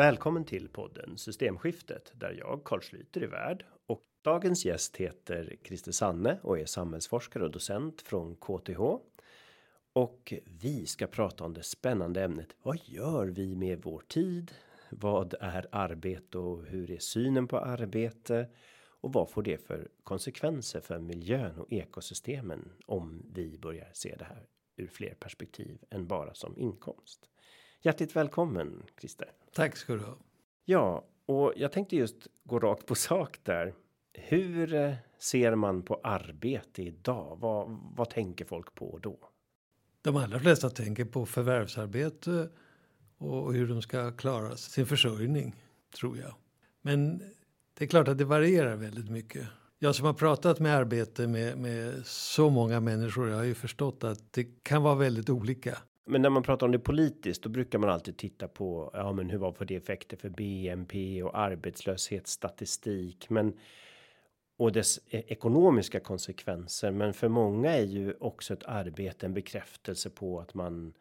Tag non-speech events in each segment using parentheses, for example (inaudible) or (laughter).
Välkommen till podden Systemskiftet där jag Carl Schlüter är värd och dagens gäst heter Christer Sanne och är samhällsforskare och docent från KTH. Och vi ska prata om det spännande ämnet. Vad gör vi med vår tid? Vad är arbete och hur är synen på arbete? Och vad får det för konsekvenser för miljön och ekosystemen om vi börjar se det här ur fler perspektiv än bara som inkomst? Hjärtligt välkommen Christer. Tack ska du ha. Ja, och jag tänkte just gå rakt på sak där. Hur eh, ser man på arbete idag? Vad, vad tänker folk på då? De allra flesta tänker på förvärvsarbete och hur de ska klara sin försörjning, tror jag. Men det är klart att det varierar väldigt mycket. Jag som har pratat med arbete med, med så många människor, jag har ju förstått att det kan vara väldigt olika. Men när man pratar om det politiskt, då brukar man alltid titta på ja, men hur var för det effekter för BNP och arbetslöshetsstatistik, men och dess e-, ekonomiska konsekvenser. Men för många är ju också ett arbete en bekräftelse på att man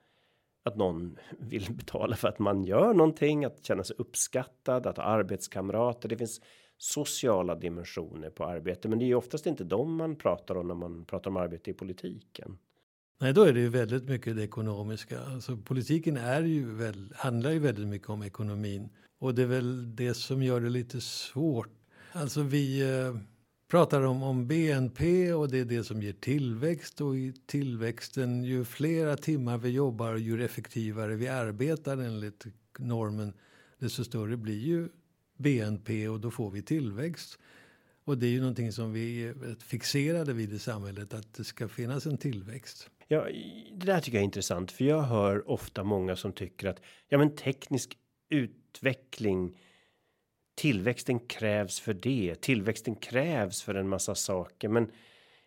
att någon (laughs) vill betala för att man gör någonting, att känna sig uppskattad, att ha arbetskamrater. Det finns sociala dimensioner på arbete, men det är ju oftast inte dem man pratar om när man pratar om arbete i politiken. Nej, då är det ju väldigt mycket det ekonomiska. Alltså politiken är ju väl, handlar ju väldigt mycket om ekonomin och det är väl det som gör det lite svårt. Alltså vi eh, pratar om, om BNP och det är det som ger tillväxt och i tillväxten ju flera timmar vi jobbar och ju effektivare vi arbetar enligt normen desto större blir ju BNP och då får vi tillväxt. Och det är ju någonting som vi är fixerade vid i samhället att det ska finnas en tillväxt. Ja, det där tycker jag är intressant för jag hör ofta många som tycker att ja, men teknisk utveckling tillväxten krävs för det. Tillväxten krävs för en massa saker, men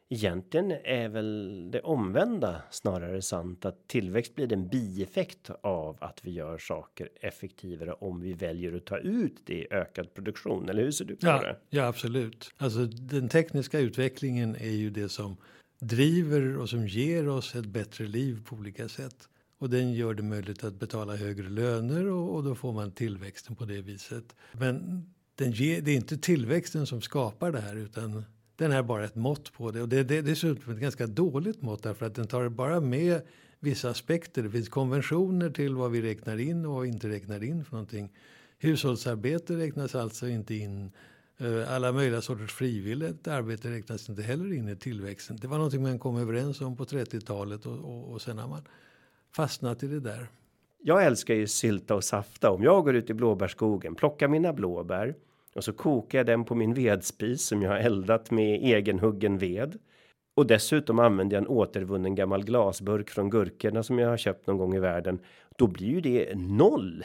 egentligen är väl det omvända snarare sant att tillväxt blir en bieffekt av att vi gör saker effektivare om vi väljer att ta ut det i ökad produktion. Eller hur ser du på ja, det? Ja, absolut. Alltså den tekniska utvecklingen är ju det som driver och som ger oss ett bättre liv på olika sätt. Och den gör det möjligt att betala högre löner och, och då får man tillväxten på det viset. Men den ger, det är inte tillväxten som skapar det här utan den är bara ett mått på det. Och det, det är dessutom ett ganska dåligt mått därför att den tar bara med vissa aspekter. Det finns konventioner till vad vi räknar in och vad vi inte räknar in för någonting. Hushållsarbete räknas alltså inte in. Eh, alla möjliga sorters frivilligt arbete räknas inte heller in i tillväxten. Det var någonting man kom överens om på 30-talet och, och, och sen har man fastnat i det där. Jag älskar ju sylta och safta. Om jag går ut i blåbärskogen, plockar mina blåbär och så kokar jag den på min vedspis som jag har eldat med egenhuggen ved. Och dessutom använder jag en återvunnen gammal glasburk från gurkorna som jag har köpt någon gång i världen. Då blir ju det noll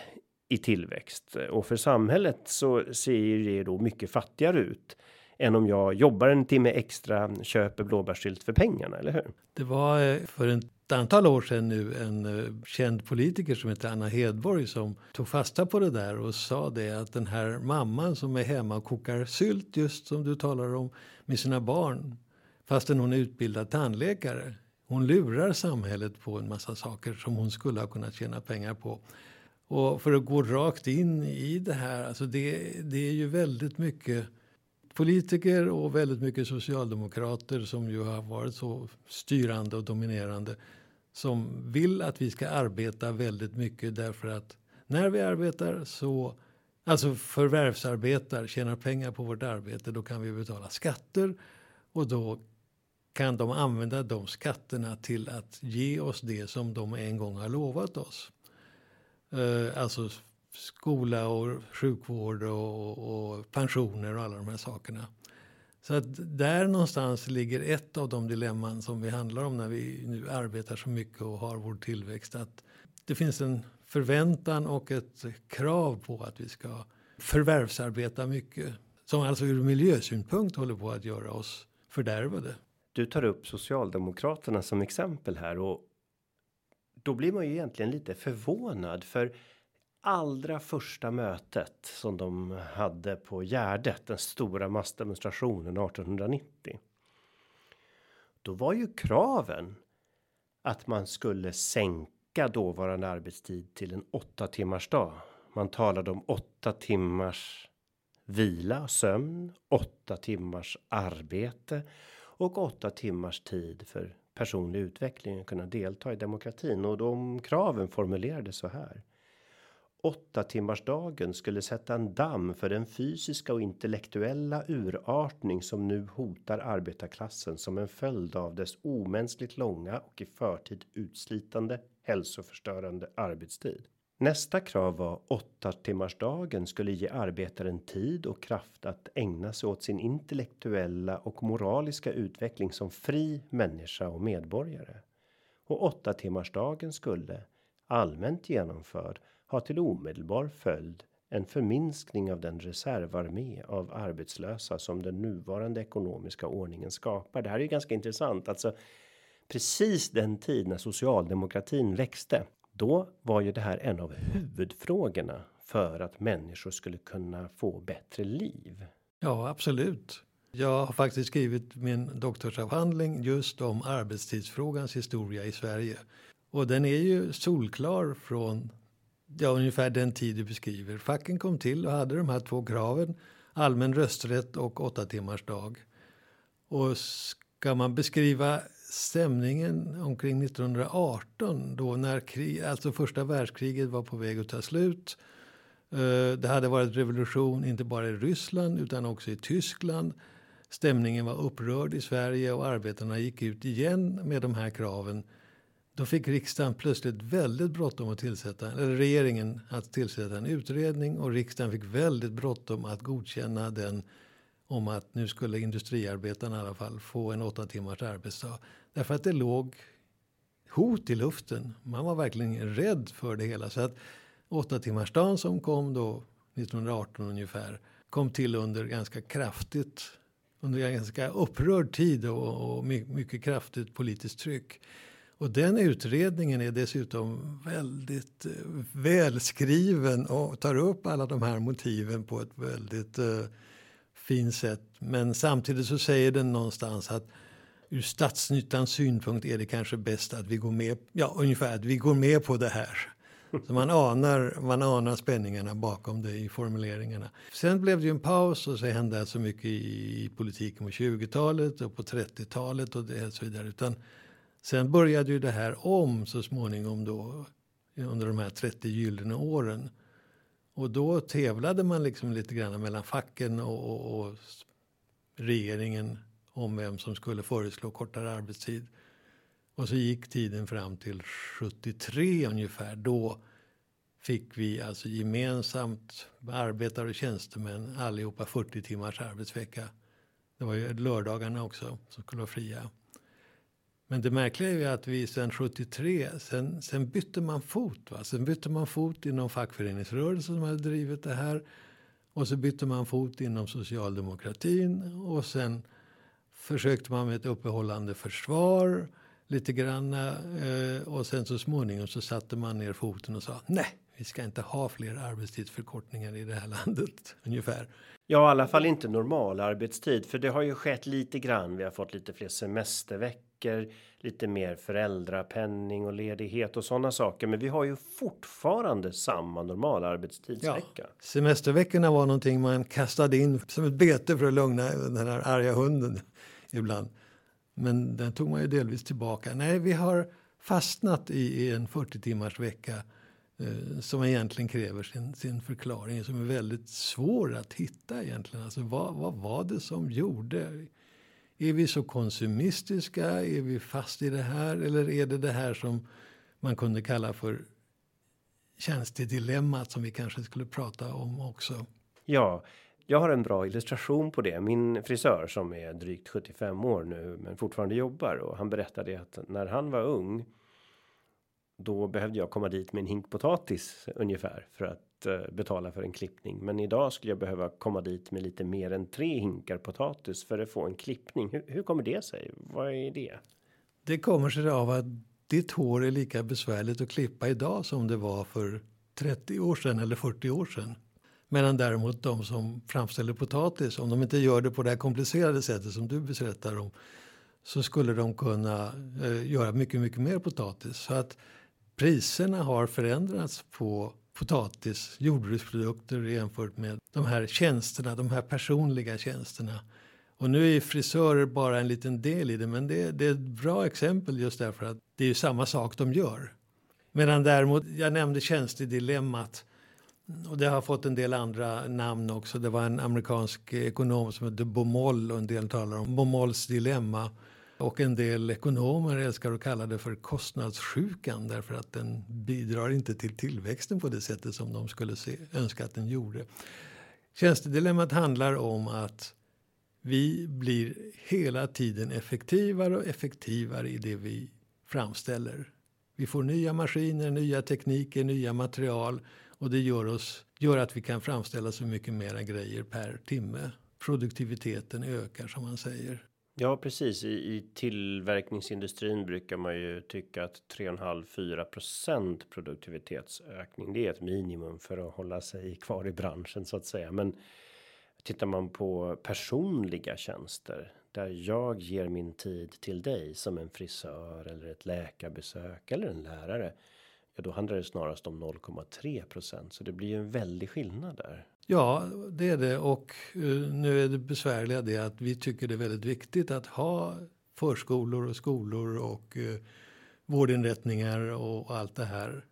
i tillväxt och för samhället så ser det då mycket fattigare ut än om jag jobbar en timme extra, köper blåbärssylt för pengarna, eller hur? Det var eh, för ett antal år sedan nu en eh, känd politiker som heter Anna Hedborg som tog fasta på det där och sa det att den här mamman som är hemma och kokar sylt just som du talar om med sina barn fastän hon är utbildad tandläkare. Hon lurar samhället på en massa saker som hon skulle ha kunnat tjäna pengar på. Och för att gå rakt in i det här, alltså det, det är ju väldigt mycket politiker och väldigt mycket socialdemokrater som ju har varit så styrande och dominerande som vill att vi ska arbeta väldigt mycket därför att när vi arbetar så alltså förvärvsarbetar, tjänar pengar på vårt arbete, då kan vi betala skatter och då kan de använda de skatterna till att ge oss det som de en gång har lovat oss. Eh, alltså skola och sjukvård och, och, pensioner och alla de här sakerna. Så att där någonstans ligger ett av de dilemman som vi handlar om när vi nu arbetar så mycket och har vår tillväxt. Att det finns en förväntan och ett krav på att vi ska förvärvsarbeta mycket. Som alltså ur miljösynpunkt håller på att göra oss fördärvade. Du tar upp Socialdemokraterna som exempel här och då blir man ju egentligen lite förvånad för allra första mötet som de hade på Gärdet, den stora massdemonstrationen 1890. Då var ju kraven att man skulle sänka dåvarande arbetstid till en åtta timmars dag Man talade om åtta timmars vila, sömn, åtta timmars arbete och åtta timmars tid för personlig utveckling och kunna delta i demokratin och de kraven formulerades så här. Åtta timmars dagen skulle sätta en damm för den fysiska och intellektuella urartning som nu hotar arbetarklassen som en följd av dess omänskligt långa och i förtid utslitande hälsoförstörande arbetstid. Nästa krav var åtta timmars dagen skulle ge arbetaren tid och kraft att ägna sig åt sin intellektuella och moraliska utveckling som fri människa och medborgare. Och åtta timmars dagen skulle allmänt genomförd ha till omedelbar följd en förminskning av den reservarmé av arbetslösa som den nuvarande ekonomiska ordningen skapar. Det här är ju ganska intressant. Alltså precis den tid när socialdemokratin växte då var ju det här en av huvudfrågorna för att människor skulle kunna få bättre liv. Ja, absolut. Jag har faktiskt skrivit min doktorsavhandling just om arbetstidsfrågans historia i Sverige. Och den är ju solklar från ja, ungefär den tid du beskriver. Facken kom till och hade de här två kraven. Allmän rösträtt och åtta timmars dag. Och ska man beskriva stämningen omkring 1918 då när krig, alltså första världskriget var på väg att ta slut. Eh, det hade varit revolution inte bara i Ryssland utan också i Tyskland. Stämningen var upprörd i Sverige och arbetarna gick ut igen med de här kraven. Då fick riksdagen plötsligt väldigt bråttom att tillsätta, eller regeringen att tillsätta en utredning och riksdagen fick väldigt bråttom att godkänna den om att nu skulle industriarbetarna i alla fall få en åtta timmars arbetsdag. Därför att det låg hot i luften. Man var verkligen rädd för det hela. Så att åtta timmars dagen som kom då 1918 ungefär kom till under ganska kraftigt under en ganska upprörd tid och, och mycket kraftigt politiskt tryck. Och den utredningen är dessutom väldigt eh, välskriven och tar upp alla de här motiven på ett väldigt eh, fint sätt. Men samtidigt så säger den någonstans att ur statsnyttans synpunkt är det kanske bäst att vi går med, ja ungefär att vi går med på det här. Så man anar, man anar spänningarna bakom det i formuleringarna. Sen blev det ju en paus och så hände så mycket i, i politiken på 20-talet och på 30-talet och det och så vidare. Utan sen började ju det här om så småningom då under de här 30 gyllene åren. Och då tävlade man liksom lite grann mellan facken och, och, och regeringen om vem som skulle föreslå kortare arbetstid. Och så gick tiden fram till 73 ungefär. Då fick vi alltså gemensamt, arbetare och tjänstemän, allihopa 40 timmars arbetsvecka. Det var ju lördagarna också som skulle vara fria. Men det märkliga är ju att vi sen 73, sen, sen bytte man fot. Va? Sen bytte man fot inom fackföreningsrörelsen som hade drivit det här. Och så bytte man fot inom socialdemokratin. Och sen försökte man med ett uppehållande försvar lite grann. Eh, och sen så småningom så satte man ner foten och sa nej, vi ska inte ha fler arbetstidsförkortningar i det här (laughs) landet ungefär. Ja, i alla fall inte normal arbetstid, för det har ju skett lite grann. Vi har fått lite fler semesterveckor, lite mer föräldrapenning och ledighet och sådana saker. Men vi har ju fortfarande samma normal arbetstidsvecka. Ja, semesterveckorna var någonting man kastade in som ett bete för att lugna den här arga hunden ibland. Men den tog man ju delvis tillbaka. Nej, vi har fastnat i en 40 timmars vecka eh, som egentligen kräver sin, sin förklaring som är väldigt svår att hitta egentligen. Alltså vad, vad var det som gjorde? Är vi så konsumistiska? Är vi fast i det här? Eller är det det här som man kunde kalla för tjänstedilemmat som vi kanske skulle prata om också? Ja, jag har en bra illustration på det. Min frisör som är drygt 75 år nu, men fortfarande jobbar och han berättade att när han var ung. Då behövde jag komma dit med en hink potatis ungefär för att uh, betala för en klippning. Men idag skulle jag behöva komma dit med lite mer än tre hinkar potatis för att få en klippning. Hur, hur kommer det sig? Vad är det? Det kommer sig av att ditt hår är lika besvärligt att klippa idag som det var för 30 år sedan eller 40 år sedan. Medan däremot de som framställer potatis, om de inte gör det på det här komplicerade sättet som du berättar om, så skulle de kunna eh, göra mycket, mycket mer potatis. Så att priserna har förändrats på potatis, jordbruksprodukter jämfört med de här tjänsterna, de här personliga tjänsterna. Och nu är frisörer bara en liten del i det, men det, det är ett bra exempel just därför att det är ju samma sak de gör. Medan däremot, jag nämnde tjänstedilemmat och det har fått en del andra namn också. Det var en amerikansk ekonom som hette Baumol och en del talar om Baumols dilemma. Och en del ekonomer älskar att kalla det för kostnadssjukan därför att den bidrar inte till tillväxten på det sättet som de skulle se, önska att den gjorde. Tjänstedilemmat handlar om att vi blir hela tiden effektivare och effektivare i det vi framställer. Vi får nya maskiner, nya tekniker, nya material och det gör, oss, gör att vi kan framställa så mycket mera grejer per timme. Produktiviteten ökar som man säger. Ja, precis. I, I tillverkningsindustrin brukar man ju tycka att 3,5-4% produktivitetsökning. Det är ett minimum för att hålla sig kvar i branschen så att säga. Men tittar man på personliga tjänster där jag ger min tid till dig som en frisör eller ett läkarbesök eller en lärare. Ja, då handlar det snarast om 0,3% så det blir ju en väldig skillnad där. Ja, det är det och uh, nu är det besvärliga det att vi tycker det är väldigt viktigt att ha förskolor och skolor och uh, vårdinrättningar och allt det här.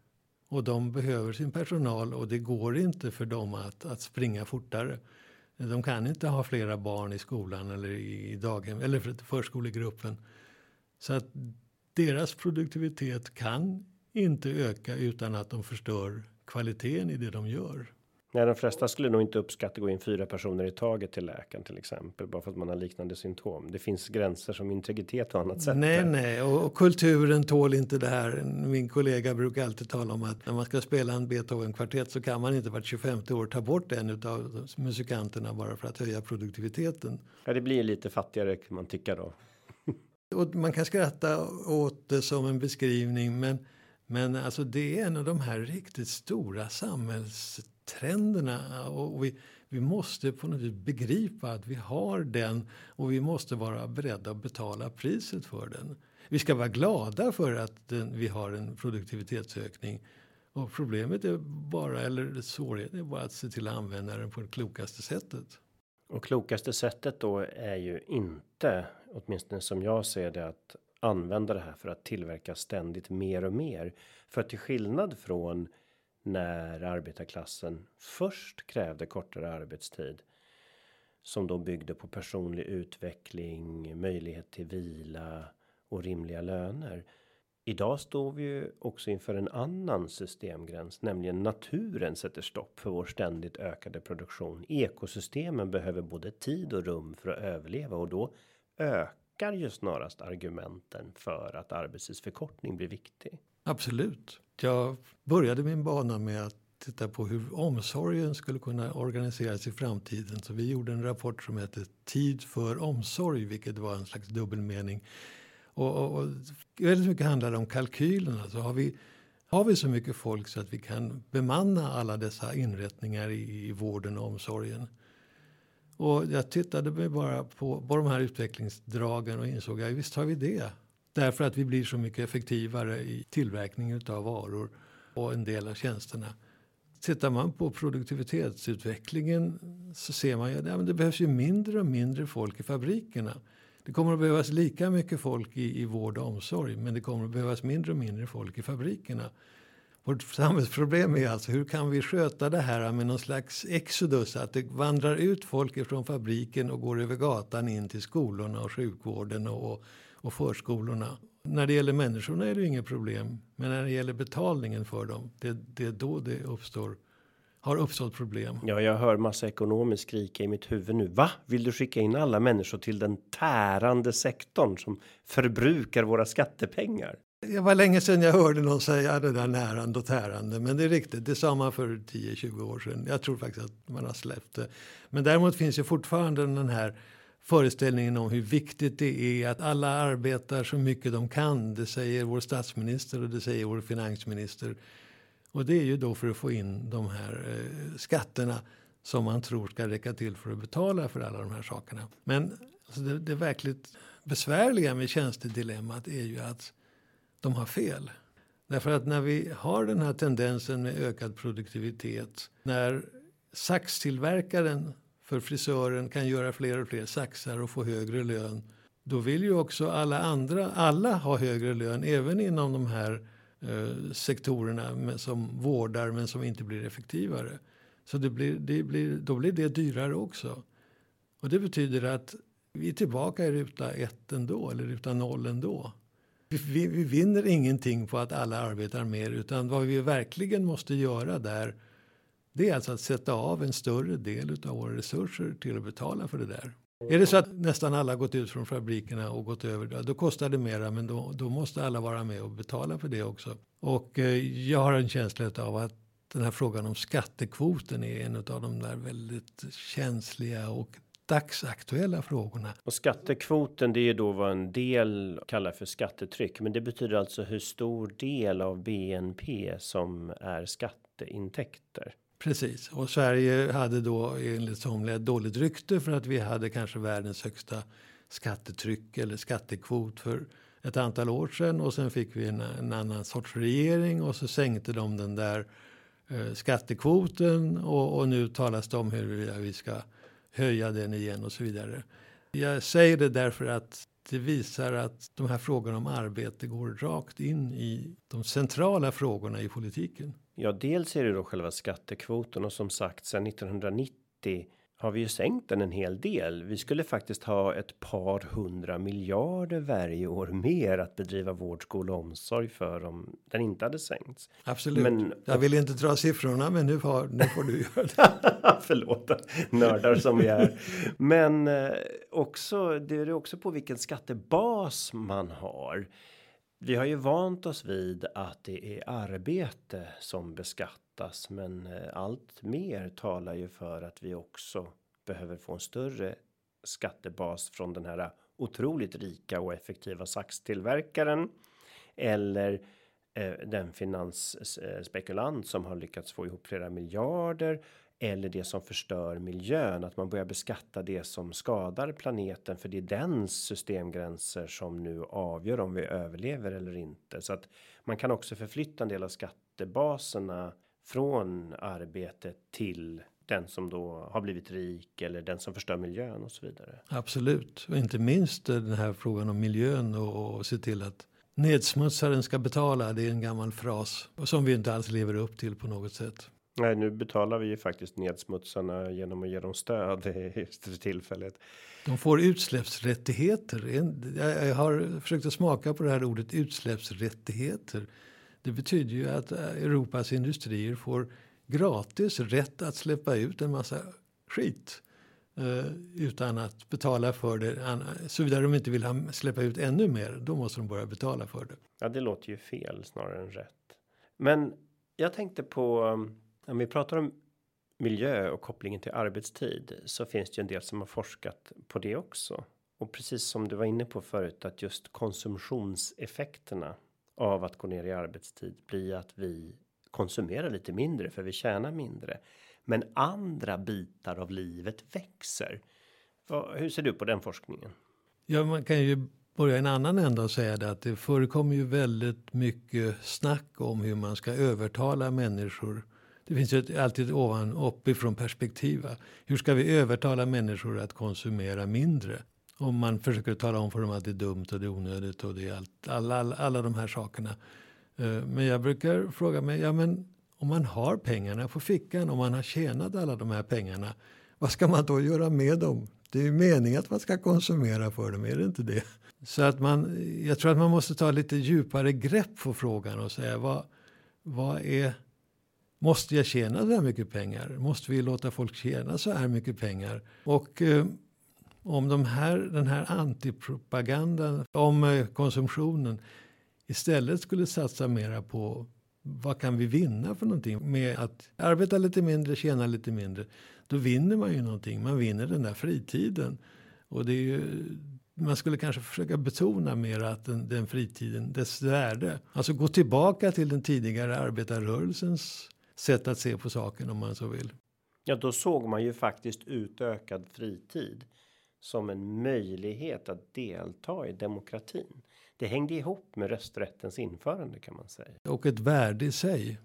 Och de behöver sin personal och det går inte för dem att, att springa fortare. De kan inte ha flera barn i skolan eller i daghem eller förskolegruppen. Så att deras produktivitet kan inte öka utan att de förstör kvaliteten i det de gör. Nej, de flesta skulle nog inte uppskatta att gå in fyra personer i taget till läkaren till exempel bara för att man har liknande symptom. Det finns gränser som integritet och annat sätt. Nej, nej, och, och, kulturen tål inte det här. Min kollega brukar alltid tala om att när man ska spela en Beethoven kvartett så kan man inte vart 25 år ta bort en av musikanterna bara för att höja produktiviteten. Ja, det blir lite fattigare kan man tycka då. och man kan skratta åt det som en beskrivning, men men alltså det är en av de här riktigt stora samhällstrenderna. Och vi, vi måste på något vis begripa att vi har den och vi måste vara beredda att betala priset för den. Vi ska vara glada för att den, vi har en produktivitetsökning. Och problemet är bara, eller svårigheten är bara att se till att använda den på det klokaste sättet. Och klokaste sättet då är ju inte, åtminstone som jag ser det, att använda det här för att tillverka ständigt mer och mer. För till skillnad från när arbetarklassen först krävde kortare arbetstid som då byggde på personlig utveckling, möjlighet till vila och rimliga löner. Idag står vi ju också inför en annan systemgräns, nämligen naturen sätter stopp för vår ständigt ökade produktion. Ekosystemen behöver både tid och rum för att överleva och då ökar ökar ju snarast argumenten för att arbetstidsförkortning blir viktig. Absolut. Jag började min bana med att titta på hur omsorgen skulle kunna organiseras i framtiden. Så vi gjorde en rapport som hette Tid för omsorg, vilket var en slags dubbelmening. Och, och, och väldigt mycket handlade om kalkylerna. Så har vi, har vi så mycket folk så att vi kan bemanna alla dessa inrättningar i, i vården och omsorgen? Och jag tittade mig bara på, på de här utvecklingsdragen och insåg att visst har vi det. Därför att vi blir så mycket effektivare i tillverkningen av varor och en del av tjänsterna. Tittar man på produktivitetsutvecklingen så ser man ju att ja, det behövs ju mindre och mindre folk i fabrikerna. Det kommer att behövas lika mycket folk i, i vård och omsorg men det kommer att behövas mindre och mindre folk i fabrikerna. Vårt samhällsproblem är alltså hur kan vi sköta det här med någon slags exodus, att det vandrar ut folk ifrån fabriken och går över gatan in till skolorna och sjukvården och, och förskolorna. När det gäller människorna är det inget problem, men när det gäller betalningen för dem, det, det är då det uppstår har uppstått problem. Ja, jag hör massa ekonomiskt skrika i mitt huvud nu. Va? Vill du skicka in alla människor till den tärande sektorn som förbrukar våra skattepengar? Det var länge sedan jag hörde någon säga det där närande och tärande. Men det är riktigt, det sa man för 10-20 år sedan. Jag tror faktiskt att man har släppt det. Men däremot finns ju fortfarande den här föreställningen om hur viktigt det är att alla arbetar så mycket de kan. Det säger vår statsminister och det säger vår finansminister. Och det är ju då för att få in de här eh, skatterna som man tror ska räcka till för att betala för alla de här sakerna. Men alltså det, det verkligt besvärliga med tjänstedilemmat är ju att de har fel. Därför att när vi har den här tendensen med ökad produktivitet, när saxtillverkaren för frisören kan göra fler och fler saxar och få högre lön, då vill ju också alla andra, alla ha högre lön, även inom de här eh, sektorerna som vårdar men som inte blir effektivare. Så det blir, det blir, då blir det dyrare också. Och det betyder att vi är tillbaka i ruta ett ändå, eller ruta noll ändå. Vi, vi, vi vinner ingenting på att alla arbetar mer, utan vad vi verkligen måste göra där, det är alltså att sätta av en större del av våra resurser till att betala för det där. Är det så att nästan alla gått ut från fabrikerna och gått över, då kostar det mera, men då, då måste alla vara med och betala för det också. Och eh, jag har en känsla av att den här frågan om skattekvoten är en av de där väldigt känsliga och dagsaktuella frågorna. Och skattekvoten det är ju då vad en del kallar för skattetryck. Men det betyder alltså hur stor del av BNP som är skatteintäkter. Precis, och Sverige hade då enligt somliga dåligt rykte för att vi hade kanske världens högsta skattetryck eller skattekvot för ett antal år sedan och sen fick vi en, en annan sorts regering och så sänkte de den där eh, skattekvoten och, och, nu talas det om hur vi ska höja den igen och så vidare. Jag säger det därför att det visar att de här frågorna om arbete går rakt in i de centrala frågorna i politiken. Ja, dels är det då själva skattekvoten och som sagt sedan 1990 har vi ju sänkt den en hel del. Vi skulle faktiskt ha ett par hundra miljarder varje år mer att bedriva vård, skola och omsorg för om den inte hade sänkts. Absolut. Men, jag vill inte dra siffrorna, men nu får, nu får du göra det. (laughs) Förlåt, nördar som vi är. Men eh, också, det är också på vilken skattebas man har. Vi har ju vant oss vid att det är arbete som beskattas, men eh, allt mer talar ju för att vi också behöver få en större skattebas från den här otroligt rika och effektiva saxtillverkaren eller eh, den finansspekulant som har lyckats få ihop flera miljarder eller det som förstör miljön, att man börjar beskatta det som skadar planeten för det är den systemgränser som nu avgör om vi överlever eller inte. Så att man kan också förflytta en del av skattebaserna från arbetet till den som då har blivit rik eller den som förstör miljön och så vidare. Absolut, och inte minst den här frågan om miljön och, och se till att nedsmutsaren ska betala. Det är en gammal fras som vi inte alls lever upp till på något sätt. Nej, nu betalar vi ju faktiskt nedsmutsarna genom att ge dem stöd (laughs) just för tillfället. De får utsläppsrättigheter. Jag har försökt att smaka på det här ordet utsläppsrättigheter. Det betyder ju att eh, Europas industrier får gratis rätt att släppa ut en massa skit eh, utan att betala för det. Såvida de inte vill släppa ut ännu mer, då måste de börja betala för det. Ja, det låter ju fel snarare än rätt. Men jag tänkte på eh, om vi pratar om miljö och kopplingen till arbetstid så finns det ju en del som har forskat på det också. Och precis som du var inne på förut att just konsumtionseffekterna av att gå ner i arbetstid blir att vi konsumerar lite mindre för vi tjänar mindre. Men andra bitar av livet växer. Hur ser du på den forskningen? Ja, man kan ju börja i en annan ända och säga det att det förekommer ju väldigt mycket snack om hur man ska övertala människor det finns ju alltid ett ovan uppifrån perspektiv. Hur ska vi övertala människor att konsumera mindre? Om man försöker tala om för dem att det är dumt och det är onödigt och det är allt, alla, alla, alla de här sakerna. Eh, men jag brukar fråga mig, ja men om man har pengarna på fickan, om man har tjänat alla de här pengarna, vad ska man då göra med dem? Det är ju meningen att man ska konsumera för dem, är det inte det? Så att man, jag tror att man måste ta lite djupare grepp på frågan och säga vad, vad är Måste jag tjäna så här mycket pengar? Måste vi låta folk tjäna så här mycket pengar? Och eh, om de här, den här antipropagandan om eh, konsumtionen istället skulle satsa mera på vad kan vi vinna för någonting med att arbeta lite mindre, tjäna lite mindre. Då vinner man ju någonting. Man vinner den där fritiden. Och det är ju, man skulle kanske försöka betona mer att den, den fritiden, dess värde. Alltså gå tillbaka till den tidigare arbetarrörelsens sätt att se på saken om man så vill. Ja, då såg man ju faktiskt utökad fritid som en möjlighet att delta i demokratin. Det hängde ihop med rösträttens införande kan man säga. Och ett värde i sig.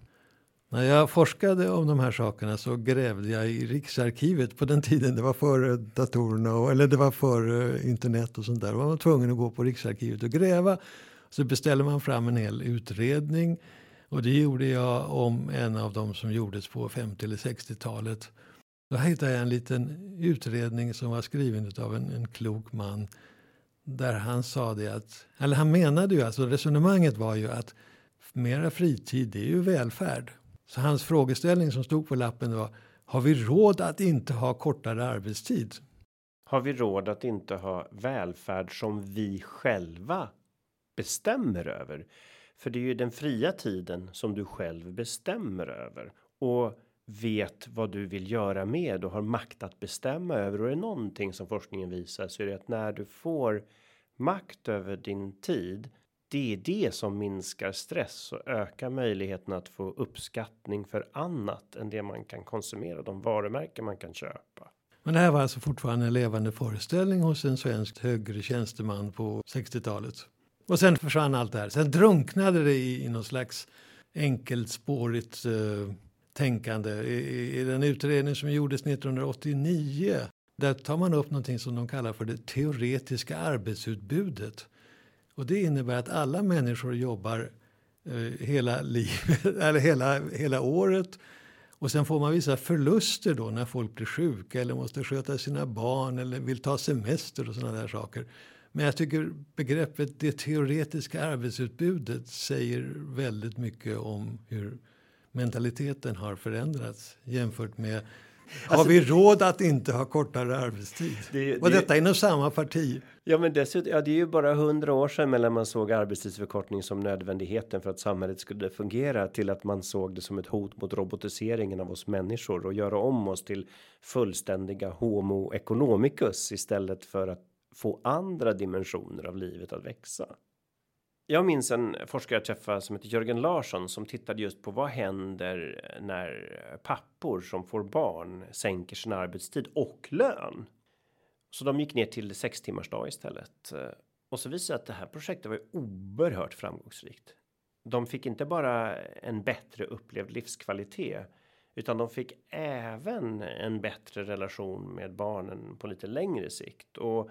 När jag forskade om de här sakerna så grävde jag i Riksarkivet på den tiden. Det var före datorerna och, eller det var före internet och sånt där. Då var man tvungen att gå på Riksarkivet och gräva. Så beställde man fram en hel utredning. Och det gjorde jag om en av dem som gjordes på 50 eller 60-talet. Då hittade jag en liten utredning som var skriven av en, en klok man. Där han sa det att, eller han menade ju, alltså resonemanget var ju att mera fritid det är ju välfärd. Så hans frågeställning som stod på lappen var Har vi råd att inte ha kortare arbetstid? Har vi råd att inte ha välfärd som vi själva bestämmer över? För det är ju den fria tiden som du själv bestämmer över och vet vad du vill göra med och har makt att bestämma över och är någonting som forskningen visar så är det att när du får makt över din tid det är det som minskar stress och ökar möjligheten att få uppskattning för annat än det man kan konsumera de varumärken man kan köpa. Men det här var alltså fortfarande en levande föreställning hos en svensk högre tjänsteman på 60-talet. Och sen försvann allt det här. Sen drunknade det i, i någon slags enkelspårigt eh, tänkande. I, I, den utredning som gjordes 1989 där tar man upp någonting som de kallar för det teoretiska arbetsutbudet. Och det innebär att alla människor jobbar eh, hela livet, (laughs) eller hela, hela året. Och sen får man vissa förluster då när folk blir sjuka eller måste sköta sina barn eller vill ta semester och sådana där saker. Men jag tycker begreppet det teoretiska arbetsutbudet säger väldigt mycket om hur mentaliteten har förändrats jämfört med Alltså, har vi råd att inte ha kortare arbetstid? Det, och detta inom samma parti. Ja, men dessutom, ja, det är ju bara hundra år sedan mellan man såg arbetstidsförkortning som nödvändigheten för att samhället skulle fungera till att man såg det som ett hot mot robotiseringen av oss människor och göra om oss till fullständiga homo economicus istället för att få andra dimensioner av livet att växa. Jag minns en forskare jag träffade som heter Jörgen Larsson som tittade just på vad händer när pappor som får barn sänker sin arbetstid och lön. Så de gick ner till sex timmars dag istället och så visade att det här projektet var oerhört framgångsrikt. De fick inte bara en bättre upplevd livskvalitet utan de fick även en bättre relation med barnen på lite längre sikt och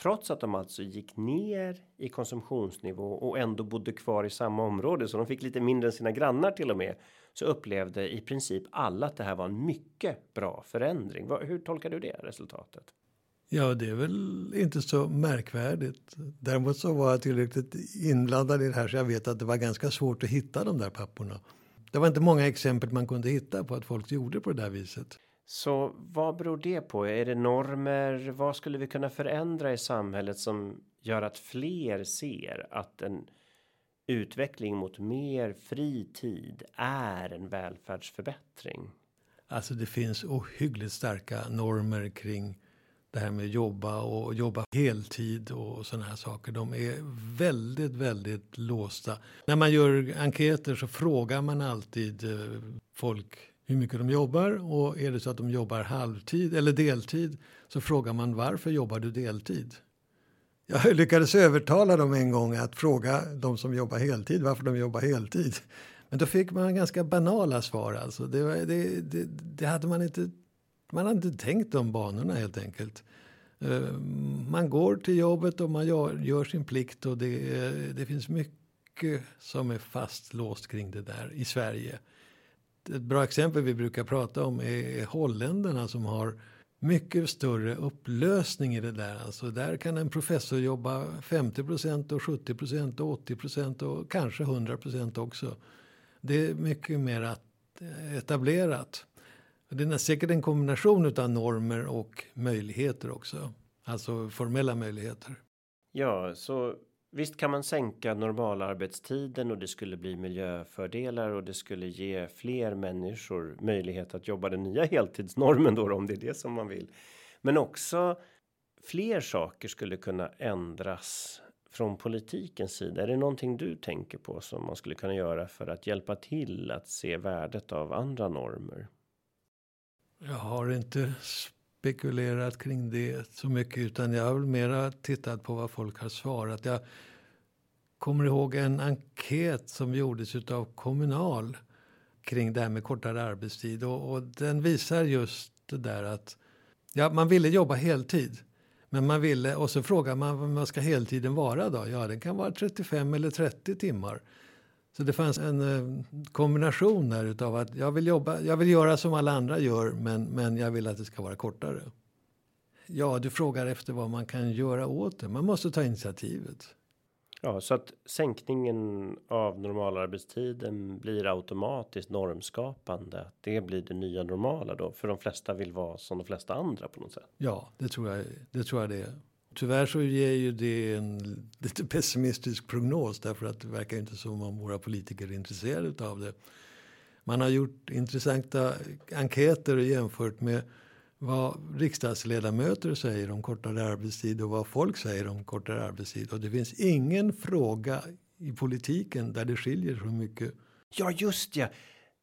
Trots att de alltså gick ner i konsumtionsnivå och ändå bodde kvar i samma område så de fick lite mindre än sina grannar till och med så upplevde i princip alla att det här var en mycket bra förändring. Hur tolkar du det resultatet? Ja, det är väl inte så märkvärdigt. Däremot så var jag tillräckligt inblandad i det här så jag vet att det var ganska svårt att hitta de där papporna. Det var inte många exempel man kunde hitta på att folk gjorde på det där viset. Så vad beror det på? Är det normer? Vad skulle vi kunna förändra i samhället som gör att fler ser att en utveckling mot mer fri tid är en välfärdsförbättring? Alltså det finns ohyggligt starka normer kring det här med jobba och jobba heltid och sådana här saker. De är väldigt, väldigt låsta. När man gör enkäter så frågar man alltid eh, folk hur mycket de jobbar och är det så att de jobbar halvtid eller deltid så frågar man varför jobbar du deltid? Jag lyckades övertala dem en gång att fråga de som jobbar heltid varför de jobbar heltid. Men då fick man ganska banala svar. Alltså. Det, det, det, det hade man inte man hade inte tänkt de banorna helt enkelt. Eh, man går till jobbet och man gör, gör sin plikt och det, det finns mycket som är fastlåst kring det där i Sverige ett bra exempel vi brukar prata om är holländarna som har mycket större upplösning i det där. Alltså där kan en professor jobba 50 och 70 och 80% och kanske 100% också. Det är mycket mer eh, etablerat. Det är säkert en kombination av normer och möjligheter också. Alltså formella möjligheter. Ja, så Visst kan man sänka normalarbetstiden och det skulle bli miljöfördelar och det skulle ge fler människor möjlighet att jobba den nya heltidsnormen då om det är det som man vill. Men också fler saker skulle kunna ändras från politikens sida. Är det någonting du tänker på som man skulle kunna göra för att hjälpa till att se värdet av andra normer? Jag har inte spekulerat kring det så mycket utan jag har väl mera tittat på vad folk har svarat. Jag kommer ihåg en enkät som gjordes av Kommunal kring det här med kortare arbetstid och, och den visar just det där att ja, man ville jobba heltid. Men man ville, och så frågar man vad ska heltiden vara då? Ja, den kan vara 35 eller 30 timmar. Så det fanns en eh, kombination där utav att jag vill jobba, jag vill göra som alla andra gör men, men jag vill att det ska vara kortare. Ja, du frågar efter vad man kan göra åt det. Man måste ta initiativet. Ja, så att sänkningen av normalarbetstiden blir automatiskt normskapande. Det blir det nya normala då, för de flesta vill vara som de flesta andra på något sätt. Ja, det tror jag. Det tror jag det är. Tyvärr så ger ju det en lite pessimistisk prognos därför att det verkar inte som om våra politiker är intresserade av det. Man har gjort intressanta enkäter jämfört med vad riksdagsledamöter säger om kortare arbetstid och vad folk säger om kortare arbetstid. Och det finns ingen fråga i politiken där det skiljer så mycket. Ja, just ja.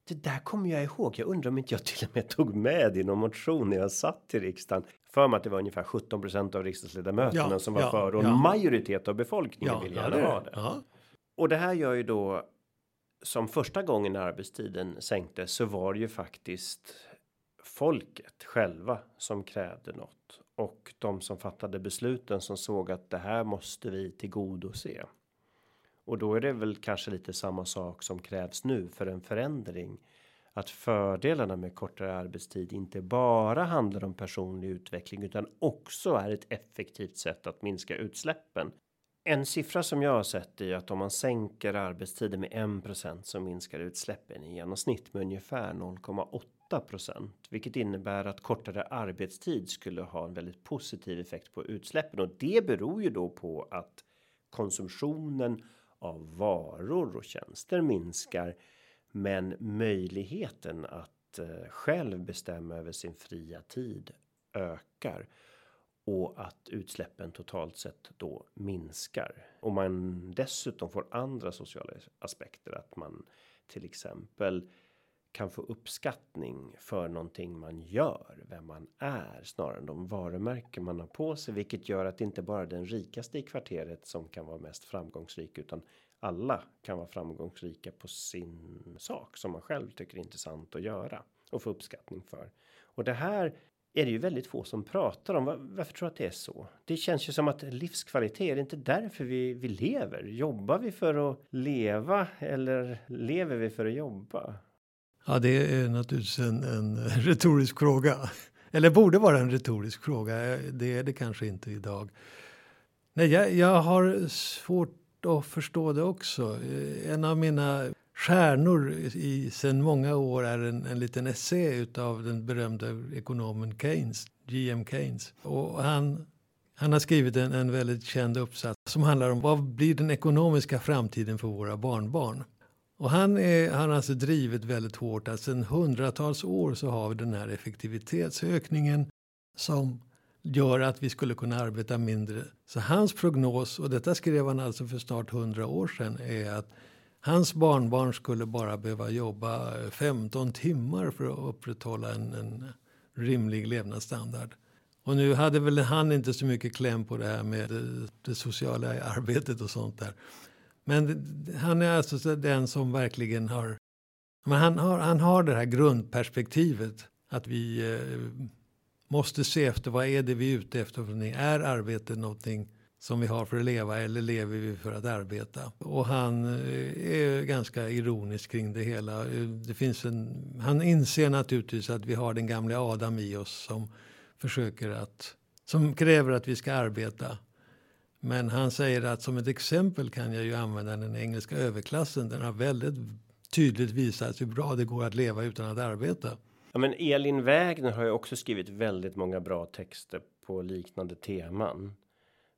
Det där kommer jag ihåg. Jag undrar om inte jag till och med tog med i någon motion när jag satt i riksdagen. För mig att det var ungefär 17% av riksdagsledamöterna ja, som var ja, för och ja. en majoritet av befolkningen ja, vill gärna det ha det. Och det här gör ju då som första gången arbetstiden sänktes så var det ju faktiskt folket själva som krävde något och de som fattade besluten som såg att det här måste vi tillgodose. Och då är det väl kanske lite samma sak som krävs nu för en förändring. Att fördelarna med kortare arbetstid inte bara handlar om personlig utveckling utan också är ett effektivt sätt att minska utsläppen. En siffra som jag har sett är att om man sänker arbetstiden med 1% så minskar utsläppen i genomsnitt med ungefär 0,8% vilket innebär att kortare arbetstid skulle ha en väldigt positiv effekt på utsläppen och det beror ju då på att konsumtionen av varor och tjänster minskar. Men möjligheten att eh, själv bestämma över sin fria tid ökar och att utsläppen totalt sett då minskar. Och man dessutom får andra sociala aspekter att man till exempel kan få uppskattning för någonting man gör, vem man är snarare än de varumärken man har på sig, vilket gör att det inte bara den rikaste i kvarteret som kan vara mest framgångsrik utan alla kan vara framgångsrika på sin sak som man själv tycker är intressant att göra och få uppskattning för. Och det här är det ju väldigt få som pratar om. Varför tror du att det är så? Det känns ju som att livskvalitet är det inte därför vi, vi lever. Jobbar vi för att leva eller lever vi för att jobba? Ja, det är naturligtvis en, en (laughs) retorisk fråga. Eller borde vara en retorisk fråga. Eh, det är det kanske inte idag. Nej, jag, jag har svårt att förstå det också. Eh, en av mina stjärnor i sen många år är en, en liten essä av den berömda ekonomen Keynes, G.M. Keynes. Och han, han har skrivit en, en väldigt känd uppsats som handlar om vad blir den ekonomiska framtiden för våra barnbarn. Och han, är, han har alltså drivit väldigt hårt att sedan hundratals år så har vi den här effektivitetsökningen som gör att vi skulle kunna arbeta mindre. Så hans prognos, och detta skrev han alltså för snart hundra år sedan, är att hans barnbarn skulle bara behöva jobba 15 timmar för att upprätthålla en, en rimlig levnadsstandard. Och nu hade väl han inte så mycket kläm på det här med det, det sociala arbetet och sånt där. Men han är alltså den som verkligen har... Men han har, han har det här grundperspektivet att vi eh, måste se efter vad är det vi är ute efter. För är arbete någonting som vi har för att leva eller lever vi för att arbeta? Och han eh, är ganska ironisk kring det hela. Eh, det finns en, han inser naturligtvis att vi har den gamla Adam i oss som försöker att som kräver att vi ska arbeta. Men han säger att som ett exempel kan jag ju använda den engelska överklassen. Den har väldigt tydligt visat hur bra det går att leva utan att arbeta. Ja, men Elin Wägner har ju också skrivit väldigt många bra texter på liknande teman.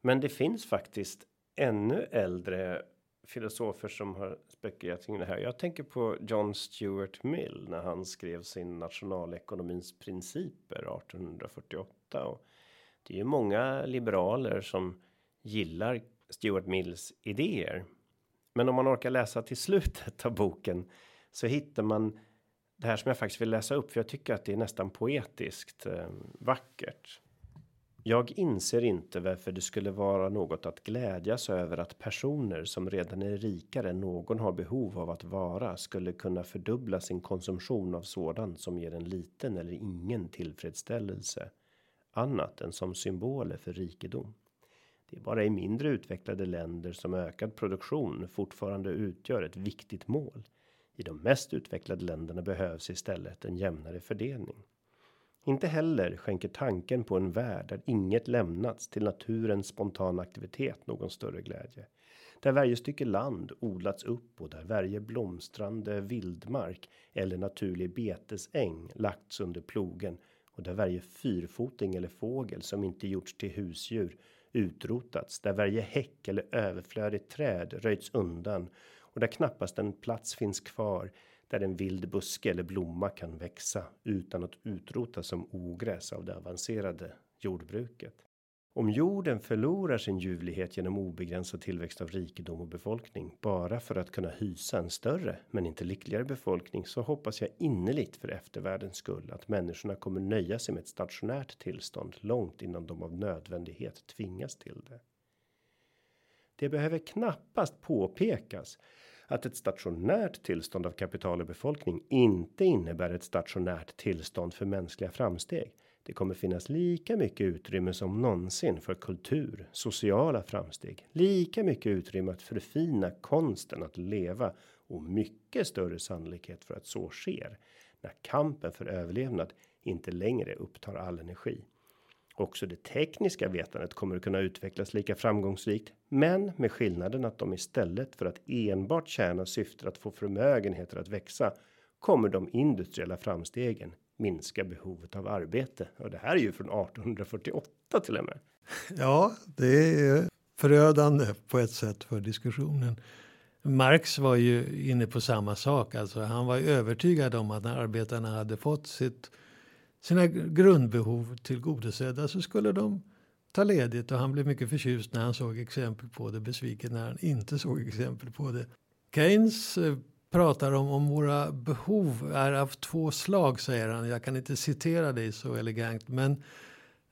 Men det finns faktiskt ännu äldre filosofer som har spekulerat kring det här. Jag tänker på John Stuart Mill när han skrev sin nationalekonomins principer 1848 och det är ju många liberaler som gillar Stuart Mills idéer. Men om man orkar läsa till slutet av boken så hittar man det här som jag faktiskt vill läsa upp, för jag tycker att det är nästan poetiskt eh, vackert. Jag inser inte varför det skulle vara något att glädjas över att personer som redan är rikare än någon har behov av att vara skulle kunna fördubbla sin konsumtion av sådant som ger en liten eller ingen tillfredsställelse annat än som symboler för rikedom. Det är bara i mindre utvecklade länder som ökad produktion fortfarande utgör ett viktigt mål. I de mest utvecklade länderna behövs istället en jämnare fördelning. Inte heller skänker tanken på en värld där inget lämnats till naturens spontana aktivitet någon större glädje. Där varje stycke land odlats upp och där varje blomstrande vildmark eller naturlig betesäng lagts under plogen och där varje fyrfoting eller fågel som inte gjorts till husdjur utrotats, där varje häck eller överflödigt träd röjts undan och där knappast en plats finns kvar där en vild buske eller blomma kan växa utan att utrotas som ogräs av det avancerade jordbruket. Om jorden förlorar sin ljuvlighet genom obegränsad tillväxt av rikedom och befolkning bara för att kunna hysa en större men inte lyckligare befolkning så hoppas jag innerligt för eftervärldens skull att människorna kommer nöja sig med ett stationärt tillstånd långt innan de av nödvändighet tvingas till det. Det behöver knappast påpekas att ett stationärt tillstånd av kapital och befolkning inte innebär ett stationärt tillstånd för mänskliga framsteg. Det kommer finnas lika mycket utrymme som någonsin för kultur, sociala framsteg, lika mycket utrymme att förfina konsten att leva och mycket större sannolikhet för att så sker när kampen för överlevnad inte längre upptar all energi. Också det tekniska vetandet kommer att kunna utvecklas lika framgångsrikt, men med skillnaden att de istället för att enbart tjäna syftet att få förmögenheter att växa kommer de industriella framstegen minska behovet av arbete och det här är ju från 1848 till och med. Ja, det är förödande på ett sätt för diskussionen. Marx var ju inne på samma sak, alltså han var övertygad om att när arbetarna hade fått sitt sina grundbehov tillgodosedda så skulle de ta ledigt och han blev mycket förtjust när han såg exempel på det, besviken när han inte såg exempel på det. Keynes eh, pratar om om våra behov är av två slag, säger han. Jag kan inte citera dig så elegant, men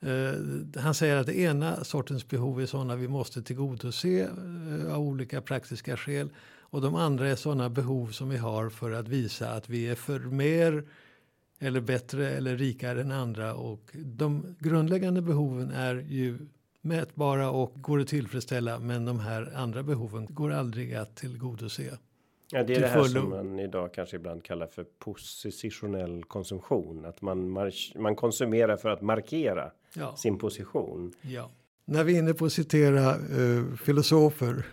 eh, han säger att det ena sortens behov är sådana vi måste tillgodose eh, av olika praktiska skäl och de andra är sådana behov som vi har för att visa att vi är för mer eller bättre eller rikare än andra och de grundläggande behoven är ju mätbara och går att tillfredsställa men de här andra behoven går aldrig att tillgodose. Ja, det är det här som man idag kanske ibland kallar för positionell konsumtion. Att man, man konsumerar för att markera ja. sin position. Ja. När vi är inne på att citera uh, filosofer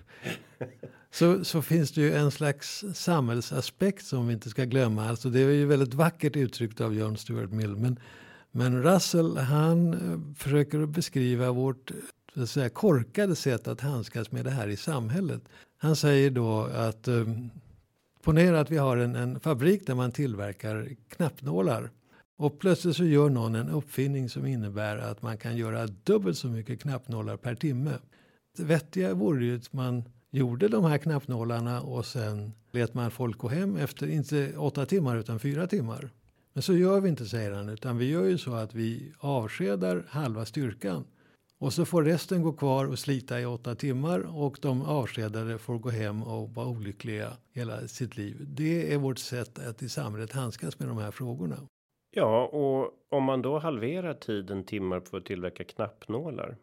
(laughs) så, så finns det ju en slags samhällsaspekt som vi inte ska glömma. Alltså det är ju väldigt vackert uttryckt av John Stuart Mill. Men, men Russell han eh, försöker beskriva vårt så att säga, korkade sätt att handskas med det här i samhället. Han säger då att eh, ponera att vi har en, en fabrik där man tillverkar knappnålar. Och plötsligt så gör någon en uppfinning som innebär att man kan göra dubbelt så mycket knappnålar per timme. Det vettiga vore ju att man gjorde de här knappnålarna och sen lät man folk gå hem efter inte åtta timmar utan fyra timmar. Men så gör vi inte säger han utan vi gör ju så att vi avskedar halva styrkan och så får resten gå kvar och slita i åtta timmar och de avskedade får gå hem och vara olyckliga hela sitt liv. Det är vårt sätt att i samhället handskas med de här frågorna. Ja, och om man då halverar tiden timmar på att tillverka knappnålar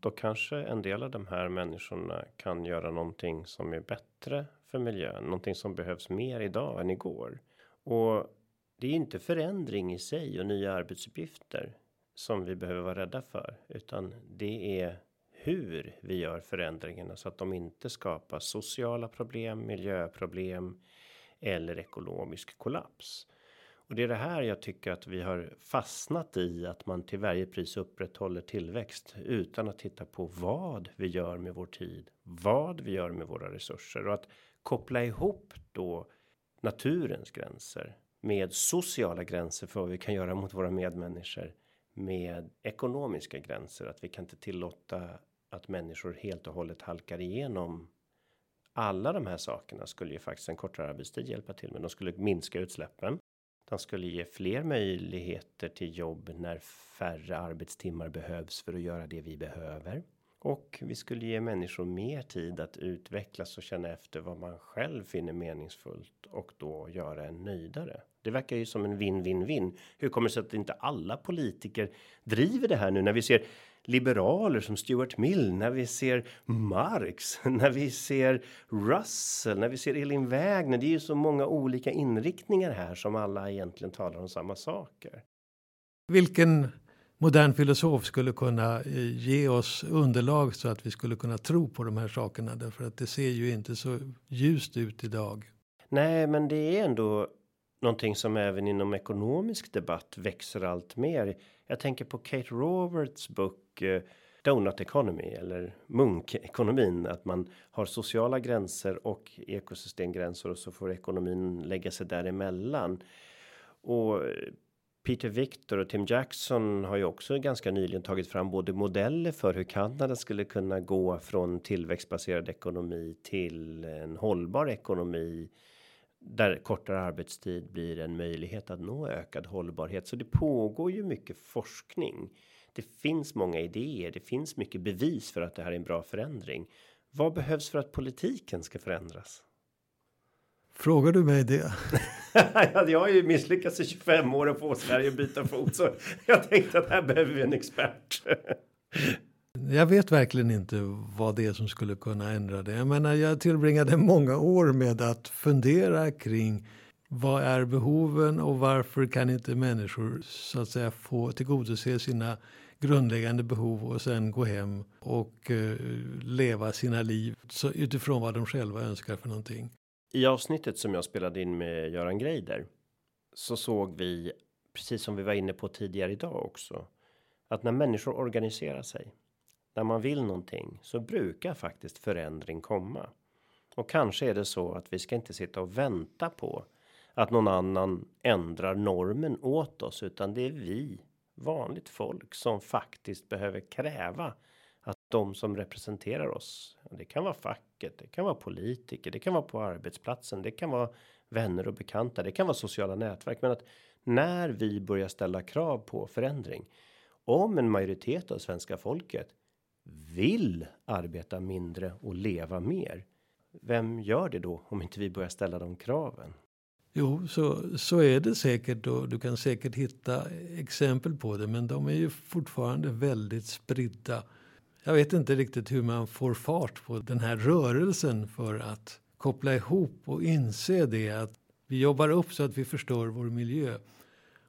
då kanske en del av de här människorna kan göra någonting som är bättre för miljön, någonting som behövs mer idag än igår. Och det är inte förändring i sig och nya arbetsuppgifter som vi behöver vara rädda för, utan det är hur vi gör förändringarna så att de inte skapar sociala problem, miljöproblem eller ekonomisk kollaps. Och det är det här jag tycker att vi har fastnat i att man till varje pris upprätthåller tillväxt utan att titta på vad vi gör med vår tid, vad vi gör med våra resurser och att koppla ihop då naturens gränser med sociala gränser för vad vi kan göra mot våra medmänniskor med ekonomiska gränser att vi kan inte tillåta att människor helt och hållet halkar igenom alla de här sakerna skulle ju faktiskt en kortare arbetstid hjälpa till med. De skulle minska utsläppen. Den skulle ge fler möjligheter till jobb när färre arbetstimmar behövs för att göra det vi behöver. Och vi skulle ge människor mer tid att utvecklas och känna efter vad man själv finner meningsfullt och då göra en nöjdare. Det verkar ju som en vin vin vin. Hur kommer det sig att inte alla politiker driver det här nu när vi ser liberaler som Stuart Mill, när vi ser Marx, (laughs) när vi ser Russell, när vi ser Elin Wägner. Det är ju så många olika inriktningar här som alla egentligen talar om samma saker. Vilken modern filosof skulle kunna eh, ge oss underlag så att vi skulle kunna tro på de här sakerna därför att det ser ju inte så ljust ut idag. Nej, men det är ändå någonting som även inom ekonomisk debatt växer allt mer. Jag tänker på Kate Roberts bok eh, Donut Economy eller munkekonomin att man har sociala gränser och ekosystemgränser och så får ekonomin lägga sig däremellan. Och eh, Peter Victor och Tim Jackson har ju också ganska nyligen tagit fram både modeller för hur Kanada skulle kunna gå från tillväxtbaserad ekonomi till en hållbar ekonomi där kortare arbetstid blir en möjlighet att nå ökad hållbarhet. Så det pågår ju mycket forskning. Det finns många idéer. Det finns mycket bevis för att det här är en bra förändring. Vad behövs för att politiken ska förändras? Frågar du mig det? (laughs) jag har ju misslyckats i 25 år att få Sverige att byta fot så jag tänkte att här behöver vi en expert. Jag vet verkligen inte vad det är som skulle kunna ändra det. Jag menar, jag tillbringade många år med att fundera kring vad är behoven och varför kan inte människor så att säga få tillgodose sina grundläggande behov och sen gå hem och eh, leva sina liv så utifrån vad de själva önskar för någonting. I avsnittet som jag spelade in med Göran Greider så såg vi precis som vi var inne på tidigare idag också att när människor organiserar sig när man vill någonting så brukar faktiskt förändring komma. Och kanske är det så att vi ska inte sitta och vänta på att någon annan ändrar normen åt oss, utan det är vi vanligt folk som faktiskt behöver kräva att de som representerar oss. Det kan vara facket, det kan vara politiker, det kan vara på arbetsplatsen, det kan vara vänner och bekanta, det kan vara sociala nätverk, men att när vi börjar ställa krav på förändring om en majoritet av svenska folket vill arbeta mindre och leva mer. Vem gör det då om inte vi börjar ställa de kraven? Jo, så, så är det säkert och du kan säkert hitta exempel på det, men de är ju fortfarande väldigt spridda. Jag vet inte riktigt hur man får fart på den här rörelsen för att koppla ihop och inse det att vi jobbar upp så att vi förstör vår miljö.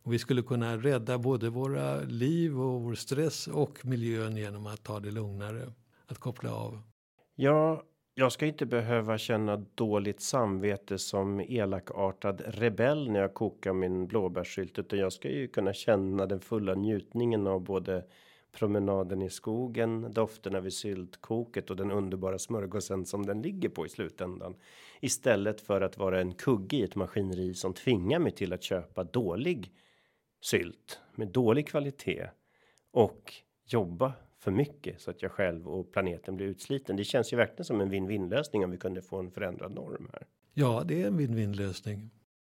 Och vi skulle kunna rädda både våra liv och vår stress och miljön genom att ta det lugnare, att koppla av. Ja, jag ska inte behöva känna dåligt samvete som elakartad rebell när jag kokar min blåbärssylt, utan jag ska ju kunna känna den fulla njutningen av både promenaden i skogen, dofterna vid syltkoket och den underbara smörgåsen som den ligger på i slutändan. Istället för att vara en kugge i ett maskineri som tvingar mig till att köpa dålig sylt med dålig kvalitet och jobba för mycket så att jag själv och planeten blir utsliten. Det känns ju verkligen som en win-win lösning om vi kunde få en förändrad norm här. Ja, det är en win-win lösning.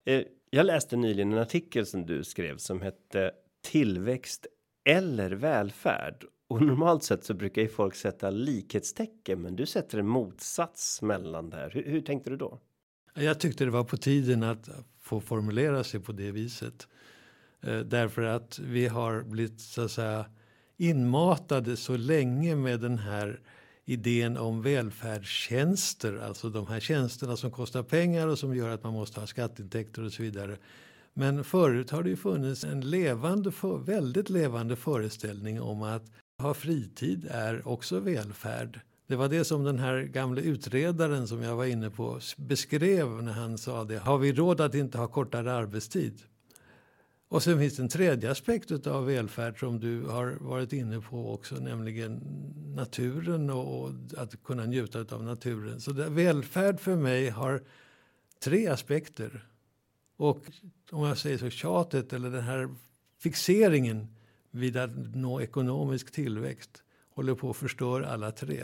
Eh, jag läste nyligen en artikel som du skrev som hette tillväxt eller välfärd. Och normalt sett så brukar ju folk sätta likhetstecken, men du sätter en motsats mellan där. Hur, hur tänkte du då? Jag tyckte det var på tiden att få formulera sig på det viset. Eh, därför att vi har blivit så att säga inmatade så länge med den här idén om välfärdstjänster, alltså de här tjänsterna som kostar pengar och som gör att man måste ha skatteintäkter och så vidare. Men förut har det ju funnits en levande, väldigt levande föreställning om att ha fritid är också välfärd. Det var det som den här gamle utredaren som jag var inne på beskrev när han sa det. Har vi råd att inte ha kortare arbetstid? Och sen finns det en tredje aspekt av välfärd som du har varit inne på också, nämligen naturen och att kunna njuta av naturen. Så det, välfärd för mig har tre aspekter. Och om jag säger så, tjatet eller den här fixeringen vid att nå ekonomisk tillväxt håller på att förstöra alla tre.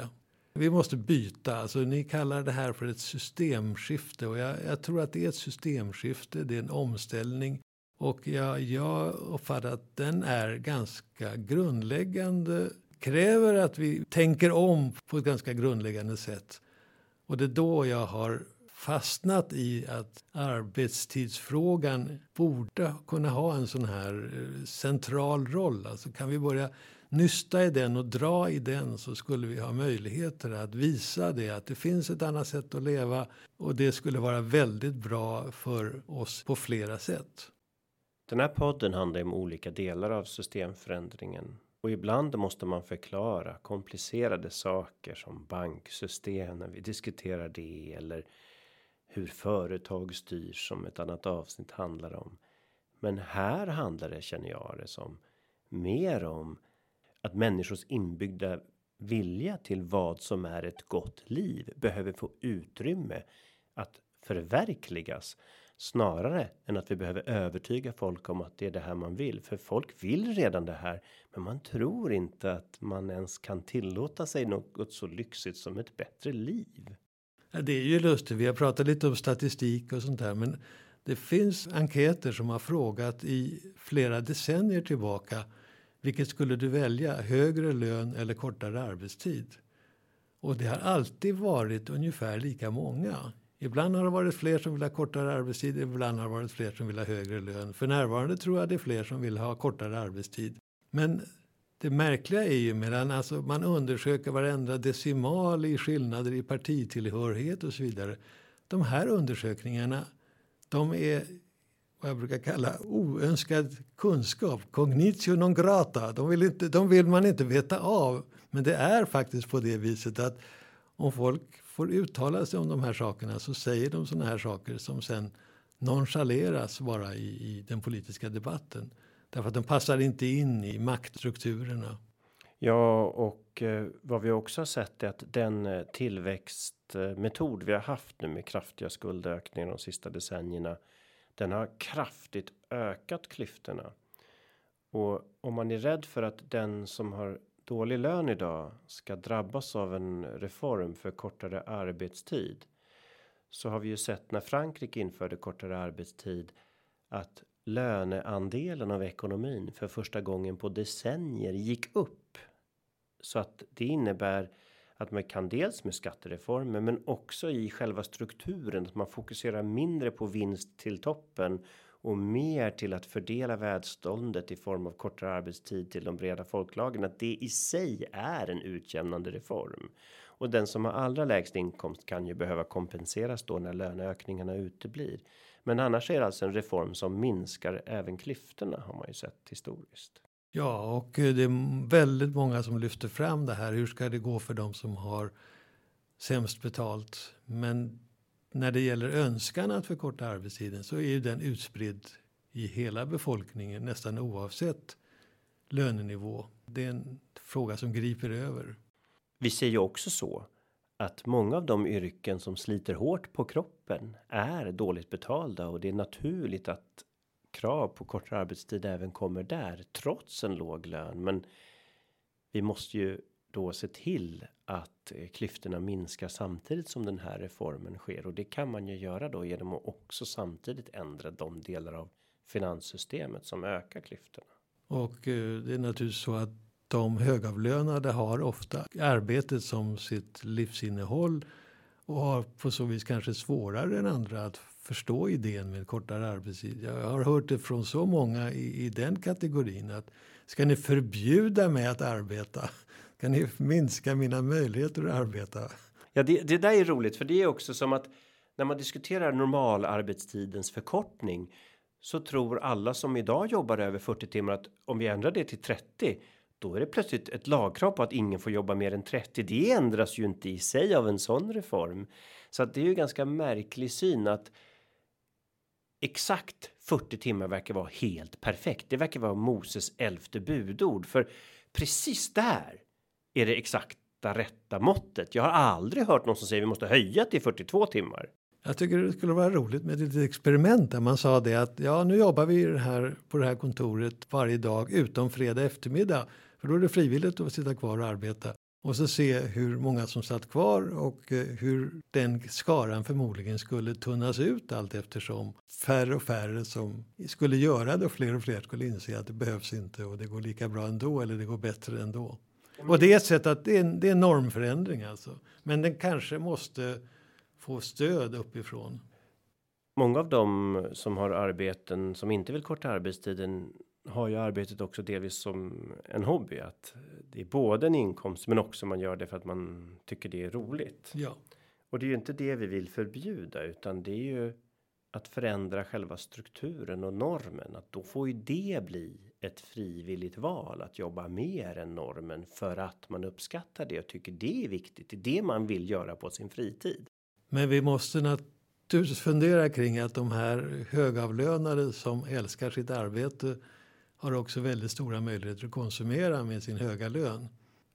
Vi måste byta. Alltså, ni kallar det här för ett systemskifte och jag, jag tror att det är ett systemskifte. Det är en omställning och jag, jag uppfattar att den är ganska grundläggande, kräver att vi tänker om på ett ganska grundläggande sätt. Och det är då jag har fastnat i att arbetstidsfrågan borde kunna ha en sån här eh, central roll. Alltså kan vi börja nysta i den och dra i den så skulle vi ha möjligheter att visa det att det finns ett annat sätt att leva och det skulle vara väldigt bra för oss på flera sätt. Den här podden handlar om olika delar av systemförändringen och ibland måste man förklara komplicerade saker som banksystem när vi diskuterar det eller hur företag styrs som ett annat avsnitt handlar om. Men här handlar det känner jag det som mer om att människors inbyggda vilja till vad som är ett gott liv behöver få utrymme att förverkligas snarare än att vi behöver övertyga folk om att det är det här man vill för folk vill redan det här men man tror inte att man ens kan tillåta sig något så lyxigt som ett bättre liv. Ja, det är ju lustigt. Vi har pratat lite om statistik och sånt där, men det finns enkäter som har frågat i flera decennier tillbaka. Vilket skulle du välja? Högre lön eller kortare arbetstid? Och det har alltid varit ungefär lika många. Ibland har det varit fler som vill ha kortare arbetstid, ibland har det varit fler som vill ha högre lön. För närvarande tror jag det är fler som vill ha kortare arbetstid. Men det märkliga är ju medan alltså man undersöker varenda decimal i skillnader i partitillhörighet och så vidare. De här undersökningarna, de är vad jag brukar kalla oönskad kunskap, cognitio non grata. De vill, inte, de vill man inte veta av. Men det är faktiskt på det viset att om folk får uttala sig om de här sakerna så säger de såna här saker som sen nonchaleras bara i, i den politiska debatten. Därför att de passar inte in i maktstrukturerna. Ja, och eh, vad vi också har sett är att den eh, tillväxtmetod vi har haft nu med kraftiga skuldökningar de sista decennierna. Den har kraftigt ökat klyftorna. Och om man är rädd för att den som har dålig lön idag ska drabbas av en reform för kortare arbetstid. Så har vi ju sett när Frankrike införde kortare arbetstid att löneandelen av ekonomin för första gången på decennier gick upp. Så att det innebär att man kan dels med skattereformer men också i själva strukturen att man fokuserar mindre på vinst till toppen och mer till att fördela välståndet i form av kortare arbetstid till de breda folklagren att det i sig är en utjämnande reform och den som har allra lägst inkomst kan ju behöva kompenseras då när löneökningarna uteblir. Men annars är det alltså en reform som minskar även klyftorna har man ju sett historiskt. Ja, och eh, det är väldigt många som lyfter fram det här. Hur ska det gå för dem som har sämst betalt? Men när det gäller önskan att förkorta arbetstiden så är ju den utspridd i hela befolkningen nästan oavsett lönenivå. Det är en fråga som griper över. Vi ser ju också så att många av de yrken som sliter hårt på kroppen är dåligt betalda och det är naturligt att krav på kortare arbetstid även kommer där trots en låg lön. Men vi måste ju då se till att eh, klyftorna minskar samtidigt som den här reformen sker och det kan man ju göra då genom att också samtidigt ändra de delar av finanssystemet som ökar klyftorna. Och eh, det är naturligtvis så att de högavlönade har ofta arbetet som sitt livsinnehåll och har på så vis kanske svårare än andra att förstå idén med kortare arbetstid. Jag har hört det från så många i, i den kategorin att ska ni förbjuda mig att arbeta? Kan ni minska mina möjligheter att arbeta? Ja, det, det där är roligt för det är också som att när man diskuterar normalarbetstidens förkortning så tror alla som idag jobbar över 40 timmar att om vi ändrar det till 30 då är det plötsligt ett lagkrav på att ingen får jobba mer än 30. Det ändras ju inte i sig av en sån reform. Så att det är ju ganska märklig syn att exakt 40 timmar verkar vara helt perfekt. Det verkar vara Moses elfte budord för precis där är det exakta rätta måttet. Jag har aldrig hört någon som säger vi måste höja till 42 timmar. Jag tycker det skulle vara roligt med ett litet experiment där man sa det att ja, nu jobbar vi det här på det här kontoret varje dag utom fredag eftermiddag. För då är det frivilligt att sitta kvar och arbeta. Och så se hur många som satt kvar och eh, hur den skaran förmodligen skulle tunnas ut allt eftersom färre och färre som skulle göra det och fler och fler skulle inse att det behövs inte och det går lika bra ändå eller det går bättre ändå. Och det är ett sätt att det är en, det är en normförändring alltså. Men den kanske måste få stöd uppifrån. Många av dem som har arbeten som inte vill korta arbetstiden har ju arbetet också delvis som en hobby att det är både en inkomst men också man gör det för att man tycker det är roligt. Ja. Och det är ju inte det vi vill förbjuda utan det är ju att förändra själva strukturen och normen att då får ju det bli ett frivilligt val att jobba mer än normen för att man uppskattar det och tycker det är viktigt. Det är det man vill göra på sin fritid. Men vi måste naturligtvis fundera kring att de här högavlönade som älskar sitt arbete har också väldigt stora möjligheter att konsumera med sin höga lön.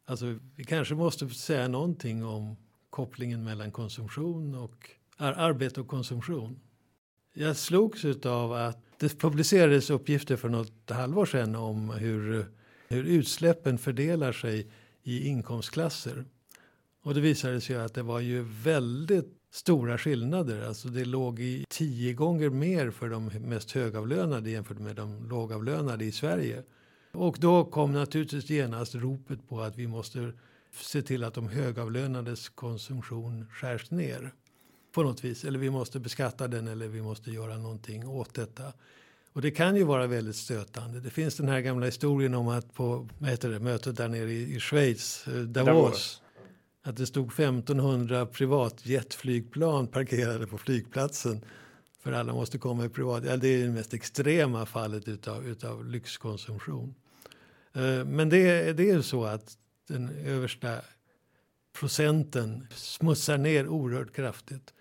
Alltså, vi kanske måste säga någonting om kopplingen mellan konsumtion och arbete och konsumtion. Jag slogs av att det publicerades uppgifter för något halvår sedan om hur, hur utsläppen fördelar sig i inkomstklasser. Och det visade sig att det var ju väldigt stora skillnader. Alltså det låg i tio gånger mer för de mest högavlönade jämfört med de lågavlönade i Sverige. Och då kom naturligtvis genast ropet på att vi måste se till att de högavlönades konsumtion skärs ner på något vis. Eller vi måste beskatta den eller vi måste göra någonting åt detta. Och det kan ju vara väldigt stötande. Det finns den här gamla historien om att på vad heter det, mötet där nere i, i Schweiz, eh, Davos, Davos att det stod 1500 privatjetflygplan parkerade på flygplatsen. För alla måste komma i privat. Ja, det är det mest extrema fallet utav, utav lyxkonsumtion. Eh, men det, det är så att den översta procenten smutsar ner oerhört kraftigt.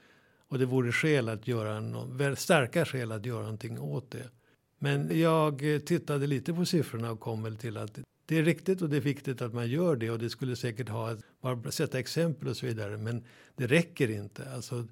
Och det vore skäl att göra någon, starka skäl att göra någonting åt det. Men jag eh, tittade lite på siffrorna och kom väl till att det är riktigt och det är viktigt att man gör det och det skulle säkert ha, bara sätta exempel och så vidare. Men det räcker inte. Alltså,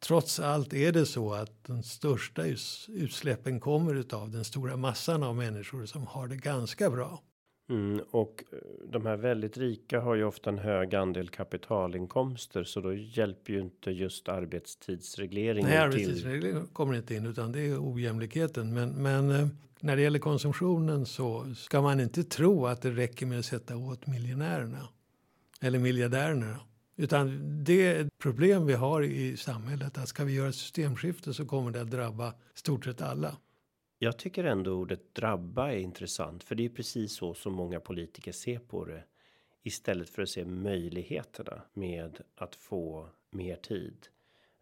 trots allt är det så att de största utsläppen kommer av den stora massan av människor som har det ganska bra. Mm, och eh, de här väldigt rika har ju ofta en hög andel kapitalinkomster så då hjälper ju inte just arbetstidsregleringen. Nej, arbetstidsregleringen kommer inte in utan det är ojämlikheten. Men, men eh, när det gäller konsumtionen så ska man inte tro att det räcker med att sätta åt miljonärerna eller miljardärerna. Utan det problem vi har i samhället att ska vi göra ett systemskifte så kommer det att drabba stort sett alla. Jag tycker ändå ordet drabba är intressant för det är precis så som många politiker ser på det. Istället för att se möjligheterna med att få mer tid.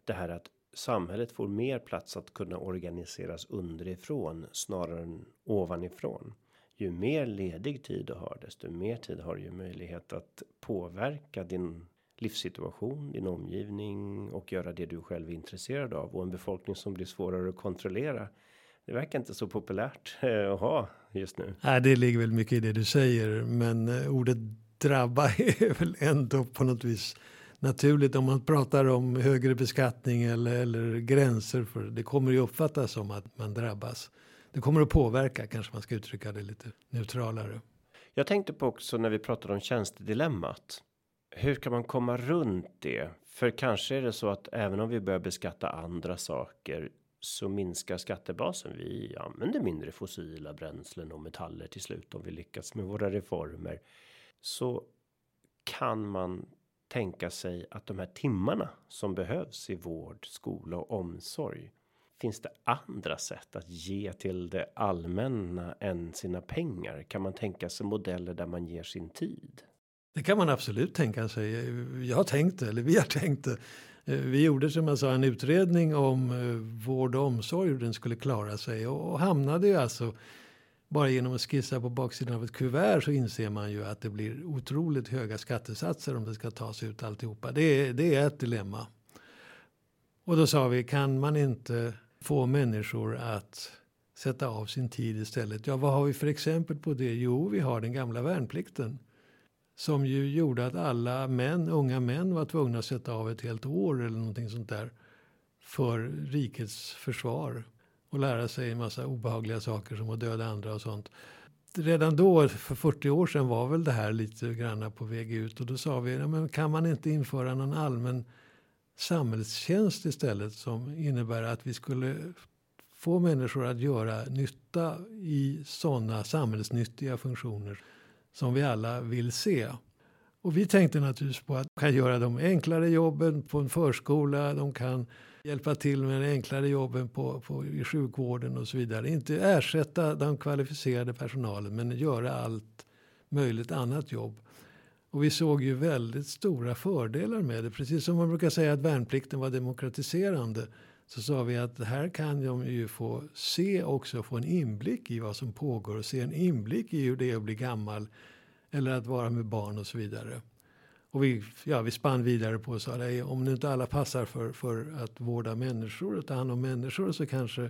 Det här att samhället får mer plats att kunna organiseras underifrån snarare än ovanifrån. Ju mer ledig tid du har, desto mer tid har du ju möjlighet att påverka din livssituation, din omgivning och göra det du själv är intresserad av och en befolkning som blir svårare att kontrollera. Det verkar inte så populärt eh, att ha just nu. Nej, det ligger väl mycket i det du säger, men eh, ordet drabba (laughs) är väl ändå på något vis naturligt om man pratar om högre beskattning eller, eller gränser för det kommer ju uppfattas som att man drabbas. Det kommer att påverka kanske man ska uttrycka det lite neutralare. Jag tänkte på också när vi pratade om tjänstedilemmat. Hur kan man komma runt det? För kanske är det så att även om vi börjar beskatta andra saker så minskar skattebasen. Vi använder mindre fossila bränslen och metaller till slut om vi lyckas med våra reformer. Så kan man tänka sig att de här timmarna som behövs i vård, skola och omsorg. Finns det andra sätt att ge till det allmänna än sina pengar? Kan man tänka sig modeller där man ger sin tid? Det kan man absolut tänka sig. Jag har tänkt det, eller vi har tänkt det. Eh, vi gjorde som jag sa en utredning om eh, vård och omsorg hur den skulle klara sig och hamnade ju alltså bara genom att skissa på baksidan av ett kuvert så inser man ju att det blir otroligt höga skattesatser om det ska tas ut alltihopa. Det är, det är ett dilemma. Och då sa vi, kan man inte få människor att sätta av sin tid istället? Ja, vad har vi för exempel på det? Jo, vi har den gamla värnplikten. Som ju gjorde att alla män, unga män var tvungna att sätta av ett helt år eller någonting sånt där. För rikets försvar och lära sig en massa obehagliga saker som att döda andra och sånt. redan då, för 40 år sedan, var väl det här lite grann på väg ut. Och då sa vi, ja, men kan man inte införa någon allmän samhällstjänst istället som innebär att vi skulle få människor att göra nytta i sådana samhällsnyttiga funktioner som vi alla vill se. Och vi tänkte naturligtvis på att de kan göra de enklare jobben på en förskola, de kan hjälpa till med de enklare jobben på, på, i sjukvården och så vidare. Inte ersätta den kvalificerade personalen men göra allt möjligt annat jobb. Och vi såg ju väldigt stora fördelar med det. Precis som man brukar säga att värnplikten var demokratiserande så sa vi att här kan de ju få se också, få en inblick i vad som pågår och se en inblick i hur det är att bli gammal eller att vara med barn och så vidare. Och vi, ja, vi spann vidare på och sa att om nu inte alla passar för, för att vårda människor och ta hand om människor så kanske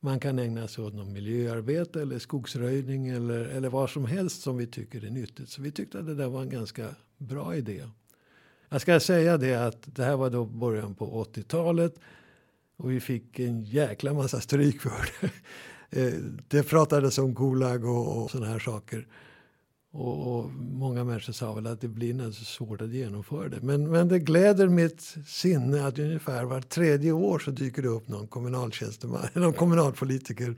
man kan ägna sig åt någon miljöarbete eller skogsröjning eller, eller vad som helst som vi tycker är nyttigt. Så vi tyckte att det där var en ganska bra idé. Jag ska säga det att det här var då början på 80-talet och vi fick en jäkla massa stryk för det. (laughs) Eh, det pratades om Gulag och, och sådana här saker. Och, och, många människor sa väl att det blir naturligtvis svårt att genomföra det. Men, men det gläder mitt sinne att ungefär var tredje år så dyker det upp någon kommunaltjänsteman, (laughs) någon kommunalpolitiker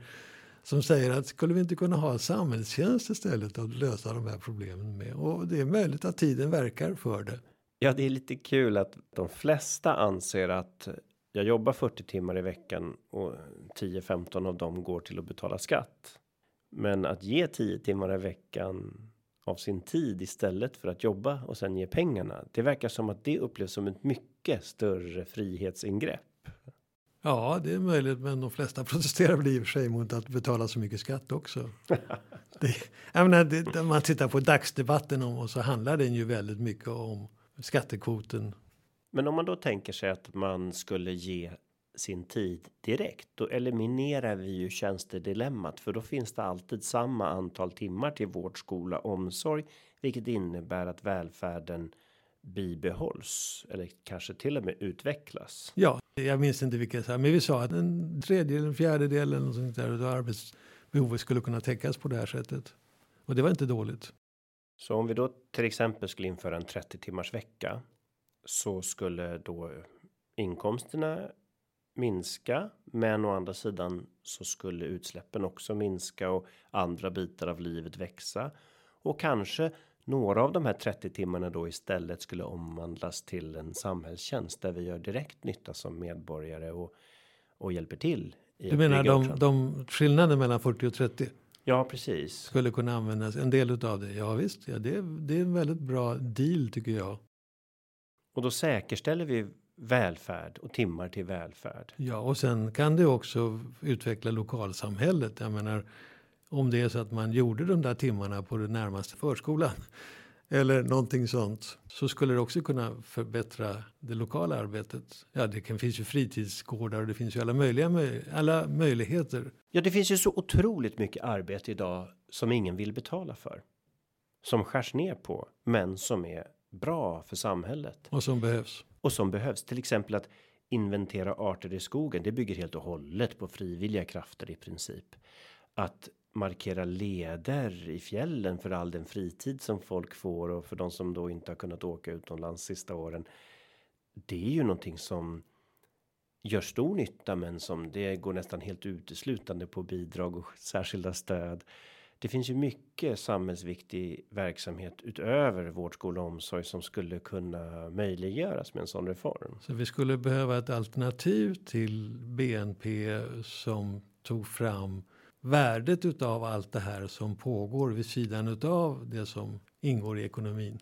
som säger att skulle vi inte kunna ha samhällstjänst istället att lösa de här problemen med. Och det är möjligt att tiden verkar för det. Ja, det är lite kul att de flesta anser att jag jobbar 40 timmar i veckan och 10-15 av dem går till att betala skatt. Men att ge 10 timmar i veckan av sin tid istället för att jobba och sen ge pengarna. Det verkar som att det upplevs som ett mycket större frihetsingrepp. Ja, det är möjligt, men de flesta (laughs) protesterar väl i och för sig mot att betala så mycket skatt också. (laughs) det, jag menar, det, man tittar på dagsdebatten om och så handlar den ju väldigt mycket om skattekvoten. Men om man då tänker sig att man skulle ge sin tid direkt då eliminerar vi ju tjänstedilemmat för då finns det alltid samma antal timmar till vård, skola, omsorg, vilket innebär att välfärden bibehålls eller kanske till och med utvecklas. Ja, jag minns inte vilka, men vi sa att en tredjedel, en fjärdedel eller något sånt där av arbetsbehovet skulle kunna täckas på det här sättet. Och det var inte dåligt. Så om vi då till exempel skulle införa en 30 timmars vecka så skulle då inkomsterna minska, men å andra sidan så skulle utsläppen också minska och andra bitar av livet växa och kanske några av de här 30 timmarna då istället skulle omvandlas till en samhällstjänst där vi gör direkt nytta som medborgare och och hjälper till. du menar de, de skillnaden mellan 40 och 30? Ja, precis. Skulle kunna användas en del av det. Ja, visst, ja, det, det är en väldigt bra deal tycker jag. Och då säkerställer vi välfärd och timmar till välfärd. Ja, och sen kan det också utveckla lokalsamhället. Jag menar, om det är så att man gjorde de där timmarna på den närmaste förskolan (laughs) eller någonting sånt så skulle det också kunna förbättra det lokala arbetet. Ja, det kan, finns ju fritidsgårdar och det finns ju alla möjliga alla möjligheter. Ja, det finns ju så otroligt mycket arbete idag som ingen vill betala för. Som skärs ner på, men som är bra för samhället. Och som behövs. Och som behövs. Till exempel att inventera arter i skogen. Det bygger helt och hållet på frivilliga krafter i princip. Att markera leder i fjällen för all den fritid som folk får och för de som då inte har kunnat åka utomlands sista åren. Det är ju någonting som gör stor nytta, men som det går nästan helt uteslutande på bidrag och särskilda stöd det finns ju mycket samhällsviktig verksamhet utöver vård, skola och omsorg som skulle kunna möjliggöras med en sån reform. Så vi skulle behöva ett alternativ till BNP som tog fram värdet utav allt det här som pågår vid sidan utav det som ingår i ekonomin.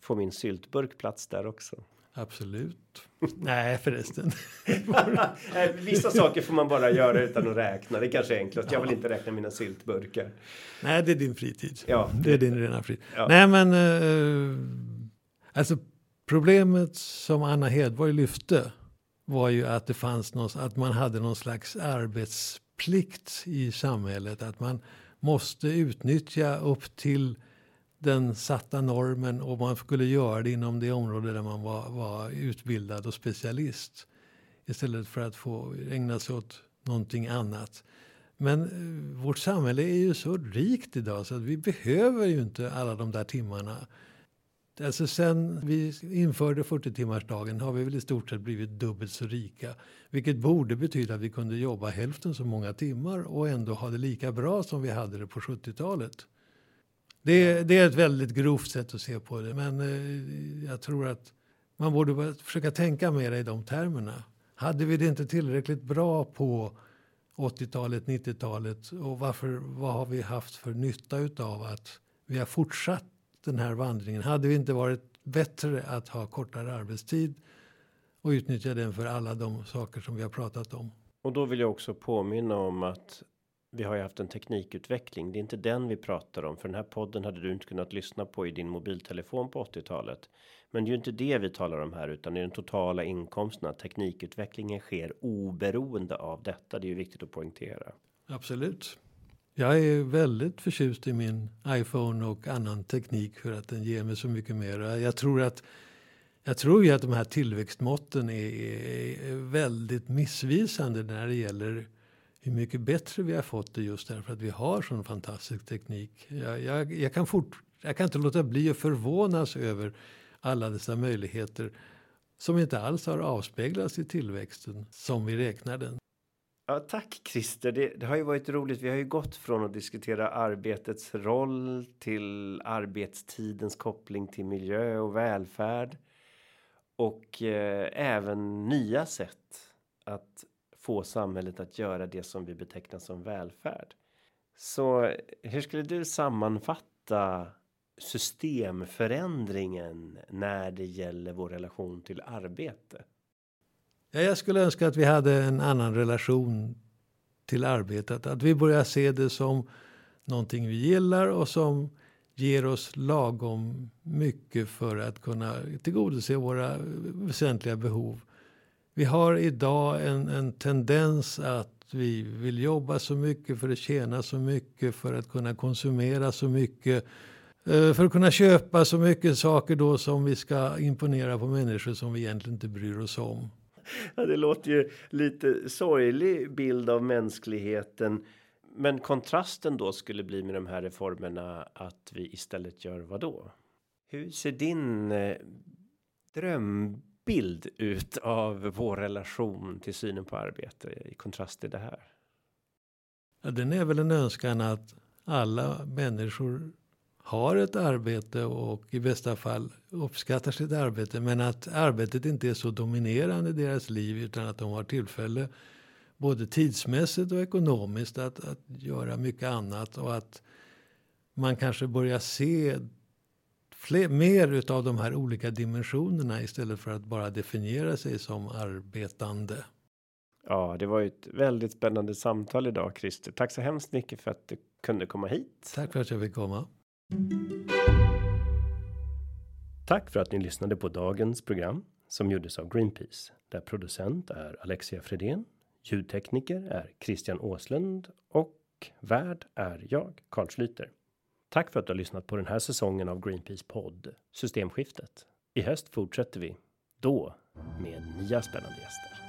Får min syltburk plats där också? Absolut. Nej förresten. (laughs) Vissa saker får man bara göra utan att räkna. Det kanske är enklast. Jag vill inte räkna mina syltburkar. Nej, det är din fritid. Ja, det är din rena fritid. Ja. Nej, men uh, alltså problemet som Anna Hedborg lyfte var ju att det fanns någon, att man hade någon slags arbetsplikt i samhället. Att man måste utnyttja upp till den satta normen och man skulle göra det inom det område där man var, var utbildad och specialist. Istället för att få ägna sig åt någonting annat. Men eh, vårt samhälle är ju så rikt idag så att vi behöver ju inte alla de där timmarna. Alltså sen vi införde 40-timmarsdagen har vi väl i stort sett blivit dubbelt så rika. Vilket borde betyda att vi kunde jobba hälften så många timmar och ändå ha det lika bra som vi hade det på 70-talet. Det, det är ett väldigt grovt sätt att se på det. Men eh, jag tror att man borde försöka tänka mer i de termerna. Hade vi det inte tillräckligt bra på 80-talet, 90-talet och varför, vad har vi haft för nytta utav att vi har fortsatt den här vandringen? Hade vi inte varit bättre att ha kortare arbetstid och utnyttja den för alla de saker som vi har pratat om? Och då vill jag också påminna om att vi har ju haft en teknikutveckling. Det är inte den vi pratar om, för den här podden hade du inte kunnat lyssna på i din mobiltelefon på 80-talet. Men det är ju inte det vi talar om här, utan det är den totala inkomsterna. Teknikutvecklingen sker oberoende av detta. Det är ju viktigt att poängtera. Absolut. Jag är väldigt förtjust i min iPhone och annan teknik för att den ger mig så mycket mer. Jag tror att jag tror ju att de här tillväxtmåtten är, är väldigt missvisande när det gäller hur mycket bättre vi har fått det just därför att vi har sån fantastisk teknik. Jag, jag, jag, kan, fort, jag kan inte låta bli att förvånas över alla dessa möjligheter som inte alls har avspeglats i tillväxten som vi räknar den. Ja, tack Christer. Det, det, har ju varit roligt. Vi har ju gått från att diskutera arbetets roll till arbetstidens koppling till miljö och välfärd. Och eh, även nya sätt att få samhället att göra det som vi betecknar som välfärd. Så hur skulle du sammanfatta systemförändringen när det gäller vår relation till arbete? Ja, jag skulle önska att vi hade en annan relation till arbetet. Att vi börjar se det som någonting vi gillar och som ger oss lagom mycket för att kunna tillgodose våra väsentliga behov. Vi har idag en, en tendens att vi vill jobba så mycket för att tjäna så mycket, för att kunna konsumera så mycket eh, för att kunna köpa så mycket saker då som vi ska imponera på människor som vi egentligen inte bryr oss om. Ja, det låter ju lite sorglig bild av mänskligheten. Men kontrasten då skulle bli med de här reformerna att vi istället gör vad då? Hur ser din eh, bild ut av vår relation till synen på arbete i kontrast till det här? Ja, den är väl en önskan att alla människor har ett arbete och i bästa fall uppskattar sitt arbete. Men att arbetet inte är så dominerande i deras liv utan att de har tillfälle både tidsmässigt och ekonomiskt att, att göra mycket annat. Och att man kanske börjar se fler, mer av de här olika dimensionerna istället för att bara definiera sig som arbetande. Ja, det var ju ett väldigt spännande samtal idag, Christer. Tack så hemskt mycket för att du kunde komma hit. Tack för att jag fick komma. Tack för att ni lyssnade på dagens program som gjordes av Greenpeace där producent är Alexia Fredén. Ljudtekniker är Christian Åslund och värd är jag Carl Schlyter. Tack för att du har lyssnat på den här säsongen av Greenpeace podd Systemskiftet. I höst fortsätter vi då med nya spännande gäster.